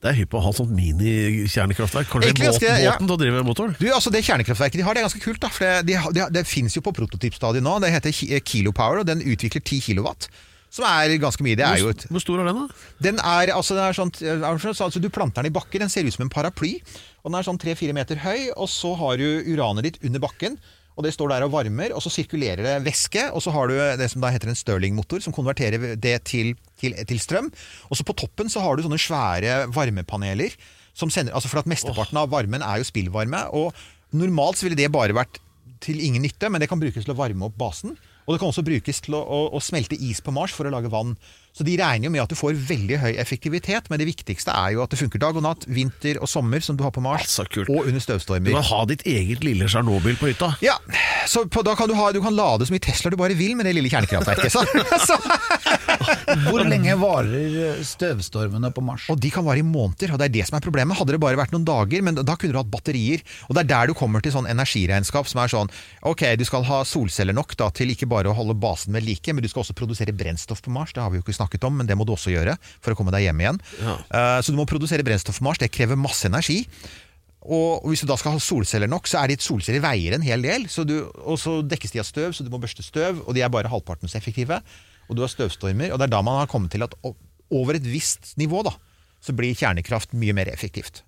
Det er hypp å ha sånt mini-kjernekkraftverk. Kanskje Egentlig båten, ja. båten til å drive motoren? Du, altså Det kjernekraftverket de har, det er ganske kult. da, for Det, de, de, det finnes jo på prototypstadiet nå. Det heter Kilopower, og den utvikler 10 kilowatt. Som er ganske mye. Det er jo et Hvor stor er den, da? Den er, altså, den er er sånn, altså, Du planter den i bakken, den ser ut som en paraply. og Den er sånn 3-4 meter høy, og så har du uranet ditt under bakken. Og Det står der og varmer, og så sirkulerer det væske. Og så har du det som da heter en Stirling-motor, som konverterer det til, til, til strøm. Og så på toppen så har du sånne svære varmepaneler. Som sender, altså For at mesteparten av varmen er jo spillvarme. Og normalt så ville det bare vært til ingen nytte, men det kan brukes til å varme opp basen. Og det kan også brukes til å, å, å smelte is på Mars for å lage vann. Så de regner jo med at du får veldig høy effektivitet, men det viktigste er jo at det funker dag og natt, vinter og sommer, som du har på Mars, Altså, kult. og under støvstormer. Du kan ha ditt eget lille Tsjernobyl på hytta. Ja, så på, da kan du, ha, du kan lade så mye Tesla du bare vil med det lille kjernekraftverket. Så, så. Hvor lenge varer støvstormene på Mars? Og de kan vare i måneder, og det er det som er problemet. Hadde det bare vært noen dager, men da kunne du hatt batterier. Og det er der du kommer til sånn energiregnskap som er sånn Ok, du skal ha solceller nok da, til ikke bare å holde basen ved like, men du skal også produsere brennstoff på Mars. Det har vi jo ikke snakket om, men det må du også gjøre for å komme deg hjem igjen. Ja. Eh, så du må produsere brennstoff på Mars. Det krever masse energi. Og hvis du da skal ha solceller nok, så er de solceller veier en hel del. Så du, og så dekkes de av støv, så du må børste støv, og de er bare halvparten så effektive. Og du har støvstormer, og det er da man har kommet til at over et visst nivå, da, så blir kjernekraft mye mer effektivt.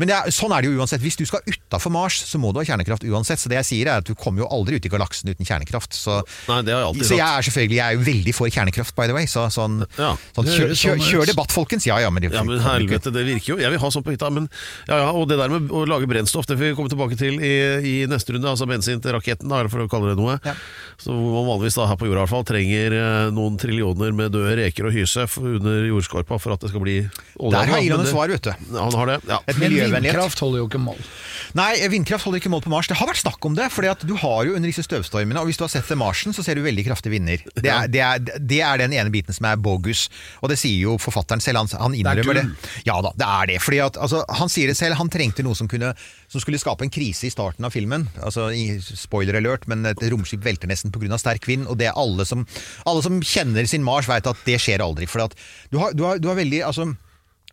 Men er, sånn er det jo uansett. Hvis du skal utafor Mars, så må du ha kjernekraft uansett. Så det jeg sier er at du kommer jo aldri ut i galaksen uten kjernekraft. Så, Nei, det har jeg så jeg er selvfølgelig jeg er jo veldig for kjernekraft, by the way. Så, sånn, Ja. sånn kjør, kjør, sånn kjør debatt, folkens! Ja ja, men det Ja, men helvete, det virker jo. Jeg vil ha sånn på hytta. Men ja, ja, og det der med å lage brennstoff, det får vi komme tilbake til i, i neste runde. Altså bensin til raketten, da, for å kalle det noe. Ja. Så man vanligvis da her på jorda i hvert fall trenger eh, noen trillioner med døde reker og hyse under jordskorpa for at det skal bli olje. Der har Iran et svar, vet du. Ja, Han har det, ja. Et miljøvennlighet. Vindkraft holder jo ikke mål. Nei, vindkraft holder ikke mål på Mars. Det har vært snakk om det. fordi at du har jo under disse støvstormene, og hvis du har sett til Marsen, så ser du veldig kraftige vinder. Det er, det, er, det er den ene biten som er bogus, og det sier jo forfatteren selv. Han, han innrømmer det. Ja da, det er det. Fordi at, altså, han sier det selv, han trengte noe som, kunne, som skulle skape en krise i starten av filmen. Altså, Spoiler alert, men et romskip velter nesten pga. sterk vind, og det er alle som, alle som kjenner sin Mars, vet at det skjer aldri. For at du har, du har, du har veldig altså,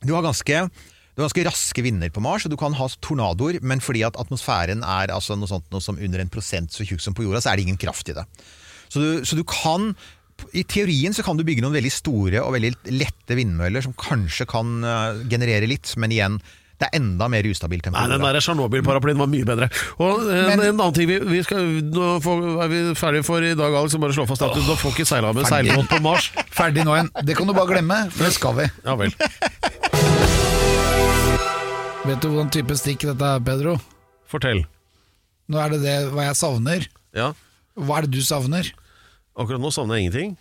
du har ganske du har ganske raske vinder på Mars, og du kan ha tornadoer, men fordi at atmosfæren er altså noe, sånt, noe som under en prosent så tjukk som på jorda, så er det ingen kraft i det. Så du, så du kan i teorien så kan du bygge noen veldig store og veldig lette vindmøller som kanskje kan eh, generere litt, men igjen, det er enda mer ustabilt enn på Nei, den der Tsjernobyl-paraplyen var mye bedre. Og en, Men- en annen ting vi, vi skal, Nå får, er vi ferdige for i dag, Alex. Så bare slå fast at du da får ikke seila med seilbåt på Mars. Ferdig nå igjen. Det kan du bare glemme, for det skal vi. Ja vel. Vet du hvordan type stikk dette er, Pedro? Fortell. Nå er det det hva jeg savner. Ja. Hva er det du savner? Akkurat nå savner jeg ingenting.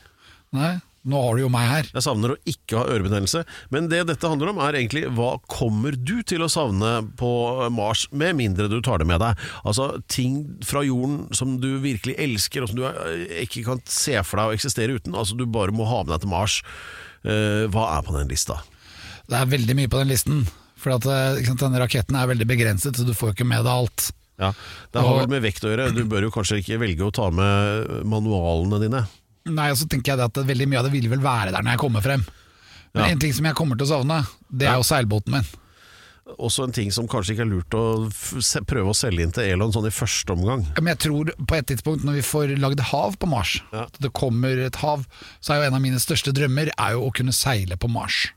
Nei, nå har du jo meg her. Jeg savner å ikke ha ørebetennelse. Men det dette handler om, er egentlig hva kommer du til å savne på Mars, med mindre du tar det med deg? Altså ting fra jorden som du virkelig elsker, og som du eh, ikke kan se for deg å eksistere uten. Altså du bare må ha med deg til Mars. Eh, hva er på den lista? Det er veldig mye på den listen. For at, eh, sant, denne raketten er veldig begrenset, så du får ikke med deg alt. Ja, Det har vel med vekt å gjøre. Du bør jo kanskje ikke velge å ta med manualene dine. Nei, og så tenker jeg det at veldig mye av det vil vel være der når jeg kommer frem. Men Ja. en ting som jeg kommer til å savne, det er jo seilbåten min. Også en ting som kanskje ikke er lurt å prøve å selge inn til Elon sånn i første omgang. Men jeg tror på et tidspunkt når vi får lagd hav på Mars, Ja. at det kommer et hav, så er jo en av mine største drømmer er jo å kunne seile på Mars.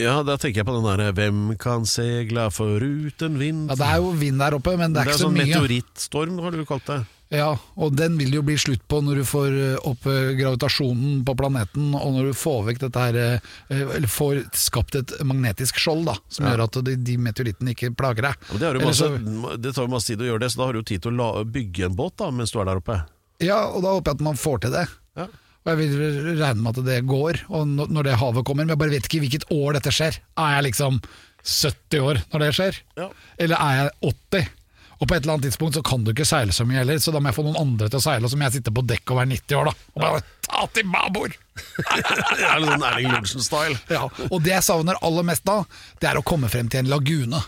Ja, da tenker jeg på den derre 'Hvem kan segla foruten vind'? Ja, Det er jo vind der oppe, men det er, det er ikke så sånn mye. meteorittstorm, har du kalt det. Ja, og den vil jo bli slutt på når du får eh, opp eh, gravitasjonen på planeten, og når du får vekk dette her eh, Eller får skapt et magnetisk skjold, da, som gjør at de, de meteorittene ikke plager deg. Ja, det, er masse, så- det tar jo masse tid å gjøre det, så da har du jo tid til å la, bygge en båt da, mens du er der oppe. Ja, og da håper jeg at man får til det. Ja. Og jeg vil regne med at det går, og når det havet kommer. Men jeg bare vet ikke hvilket år dette skjer. Er jeg liksom 70 år når det skjer? Ja. Eller er jeg 80? Og på et eller annet tidspunkt så kan du ikke seile så mye heller, så da må jeg få noen andre til å seile, og så må jeg sitte på dekk og være 90 år, da. Og bare ta til babord! Det er litt sånn Erling Lorentzen-style. Ja, og det jeg savner aller mest da, det er å komme frem til en lagune.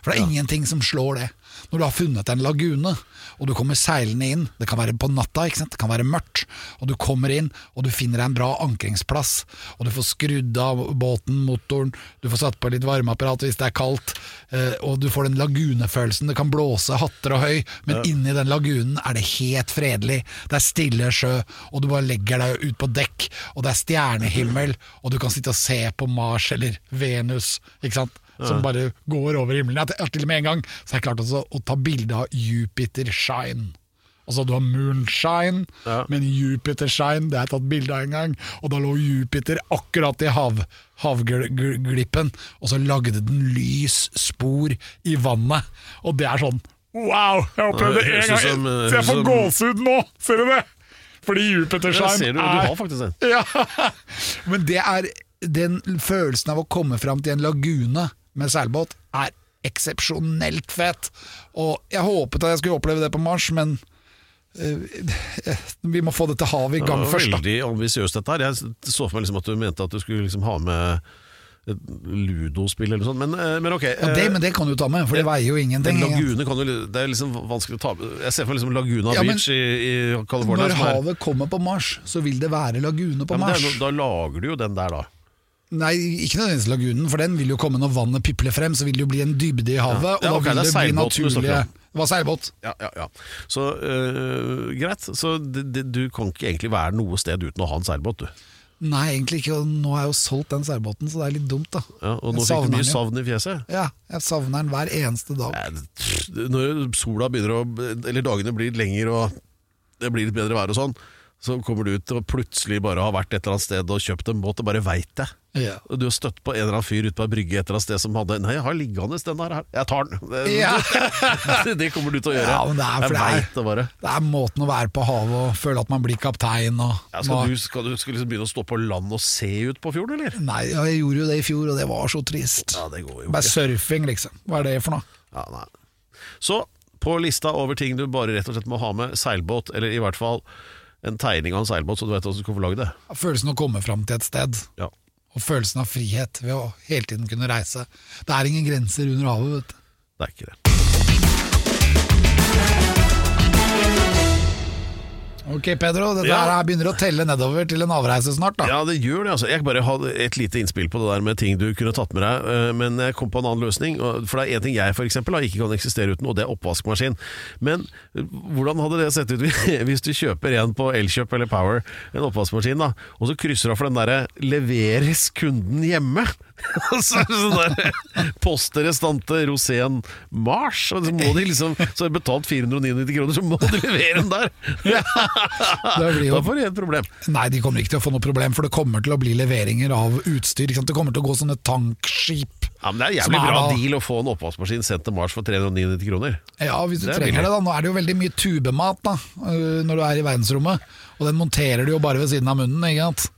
For det er ingenting som slår det. Når du har funnet en lagune, og du kommer seilende inn, det kan være på natta, det kan være mørkt, og du kommer inn, og du finner deg en bra ankringsplass, og du får skrudd av båten, motoren, du får satt på litt varmeapparat hvis det er kaldt, eh, og du får den lagunefølelsen, det kan blåse hatter og høy, men inni den lagunen er det helt fredelig, det er stille sjø, og du bare legger deg ut på dekk, og det er stjernehimmel, og du kan sitte og se på Mars eller Venus, ikke sant? Som bare går over himmelen. Jeg har til og med en gang så har jeg klart altså, å ta bilde av Jupiter Shine. Altså Du har Moonshine, Ja. men Jupiter Shine det har jeg tatt bilde av en gang. Og da lå Jupiter akkurat i hav, havglippen, og så lagde den lys spor i vannet. Og det er sånn Wow! Jeg opplevde opplevd det én gang! som, eh, Så jeg får som- gåsehud nå! Ser du det? Fordi Jupiter Shine ser du, er har faktisk en. ja, men det er den følelsen av å komme fram til en lagune med seilbåt er eksepsjonelt fet. Og jeg håpet at jeg skulle oppleve det på Mars, men eh, vi må få dette havet i gang ja, først. Da. veldig ambisiøst dette her. Jeg så for meg liksom at du mente at du skulle liksom ha med et ludospill eller noe sånt, men, eh, men ok. Ja, det, men det kan du ta med, for det veier jo ingenting. Lagune kan jo Det er liksom vanskelig å ta Jeg ser for meg liksom Laguna Ja, men- Beach i, i California. Når havet kommer på Mars, så vil det være lagune på det Mars. no- da lager du jo den der, da. Nei, ikke nødvendigvis lagunen, for den vil jo komme når vannet pipler frem, så vil det jo bli en dybde i havet, Ja, og da da vil det det bli naturlige. Det var seilbåt. Ja, ja, ja. Så øh, greit. Så du kan ikke egentlig være noe sted uten å ha en seilbåt, du. Nei, egentlig ikke. og Nå har jeg jo solgt den seilbåten, så det er litt dumt, da. Ja, og nå fikk du mye savn i fjeset. Ja, jeg savner den hver eneste dag. Nei, Når sola begynner å Eller dagene blir lengre og det blir litt bedre vær og sånn, så kommer du ut og plutselig bare har vært et eller annet sted og kjøpt en båt og bare veit det. Ja. Du har støtt på en eller annen fyr ute på ei brygge et eller annet sted som hadde Nei, jeg har liggende den der her. Jeg tar den. Ja. det kommer du til å gjøre. Ja, men det er jeg for det bare. Det er måten å være på havet og føle at man blir kaptein og Ja, skal, du, skal du skal liksom begynne å stå på land og se ut på fjorden, eller? Nei, jeg gjorde jo det i fjor, og det var så trist. Ja, det går jo Bare surfing, liksom. Hva er det for noe? Ja, nei. Så på lista over ting du bare rett og slett må ha med, seilbåt, eller i hvert fall en tegning av en seilbåt, så du vet hvordan du skal få lagd det. Følelsen å komme fram til et sted, Ja. og følelsen av frihet ved å hele tiden kunne reise. Det er ingen grenser under havet, vet du. Det er ikke det. Ok, Pedro, dette Ja. her begynner å telle nedover til en avreise snart, da. Ja, det gjør det. altså Jeg bare hadde et lite innspill på det der med ting du kunne tatt med deg, eh, men jeg kom på en annen løsning. For det er én ting jeg for eksempel, ikke kan eksistere uten, og det er oppvaskmaskin. Men eh, hvordan hadde det sett ut hvis du kjøper en på Elkjøp eller Power, en oppvaskmaskin, da, og så krysser du av for den derre 'leveres kunden hjemme'? Altså sånn der posterestante Rosén Mars, og så må de liksom Så har de betalt 499 kroner, så må de levere den der! Det Da får de et problem. Nei, de kommer ikke til å få noe problem, for det kommer til å bli leveringer av utstyr. Det kommer til å gå sånne tankskip. Ja, men Det er en jævlig er bra da- deal å få en oppvaskmaskin sendt til Mars for 399 kroner. Ja, hvis du Det er trenger det da. Nå er det jo veldig mye tubemat da, øh, når du er i verdensrommet. Og den monterer du jo bare ved siden av munnen, ikke sant?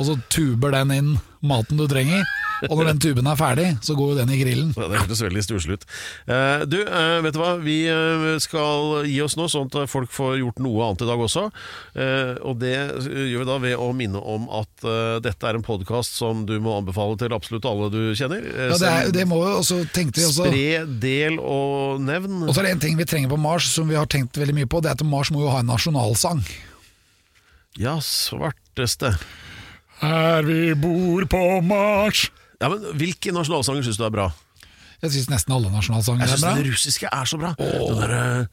Og så tuber den inn maten du trenger. Og når den tuben er ferdig, så går jo den i grillen. Ja, det hørtes veldig stusslig ut. Eh, du, eh, vet du hva? Vi eh, skal gi oss nå, sånn at folk får gjort noe annet i dag også. Og det gjør vi da ved å minne om at dette er en podkast som du må anbefale til absolutt alle du kjenner. Ja, det, er, det må jo også tenkte vi også Spre, del og nevn. Og så er det en ting vi trenger på Mars som vi har tenkt veldig mye på, det er at Mars må jo ha en nasjonalsang. Ja, svarteste. Her vi bor på Mars. Ja, men Hvilke nasjonalsanger syns du er bra? Jeg syns nesten alle nasjonalsanger er bra. Jeg syns den russiske er så bra. Det er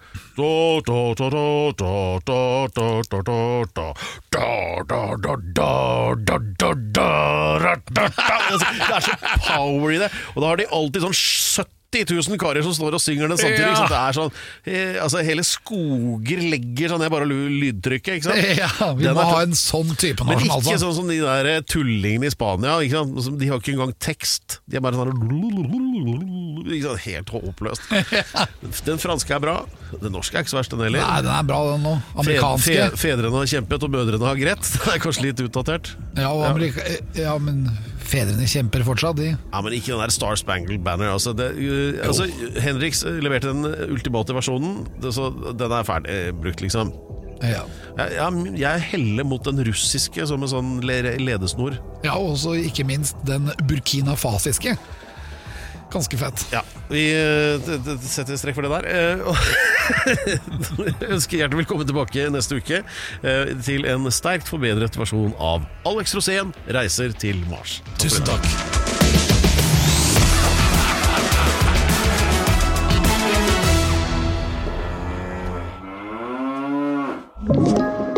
så power i det. Og da har de alltid sånn 70 000 karer som står og synger det samtidig. Ja. Det er sånn, eh, altså Hele skoger legger seg ned bare lydtrykket. ikke sant? Ja, vi Den må er- ha en sånn type men ikke sånn som de der tullingene i Spania. Ikke sant? De har ikke engang tekst. De er bare sånn ikke sant? Helt håpløst. Den franske er bra. Den norske er ikke så verst, den heller. Nei, den er bra den nå. Amerikanske. fe- Fedrene har kjempet, og mødrene har grett. Det er kanskje litt utdatert. Ja, og Amerika ja, men fedrene kjemper fortsatt, de. Ja, Men ikke den der Star Spangled Banner. Altså, det, uh, altså, Henriks leverte den ultimate versjonen, det, så den er ferdig brukt, liksom. Ja. Jeg, jeg, jeg heller mot den russiske som en sånn ledesnor. ja, og ikke minst den burkinafasiske. Ganske fett. Ja, vi eh, setter strekk for det der. Eh, Jeg ønsker hjertelig velkommen tilbake neste uke eh, til en sterkt forbedret versjon av Alex Rosén reiser til Mars. Tusen takk.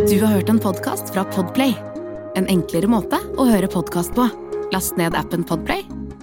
Du har hørt en podcast fra Podplay. En enklere måte å høre podcast på. Last ned appen Podplay,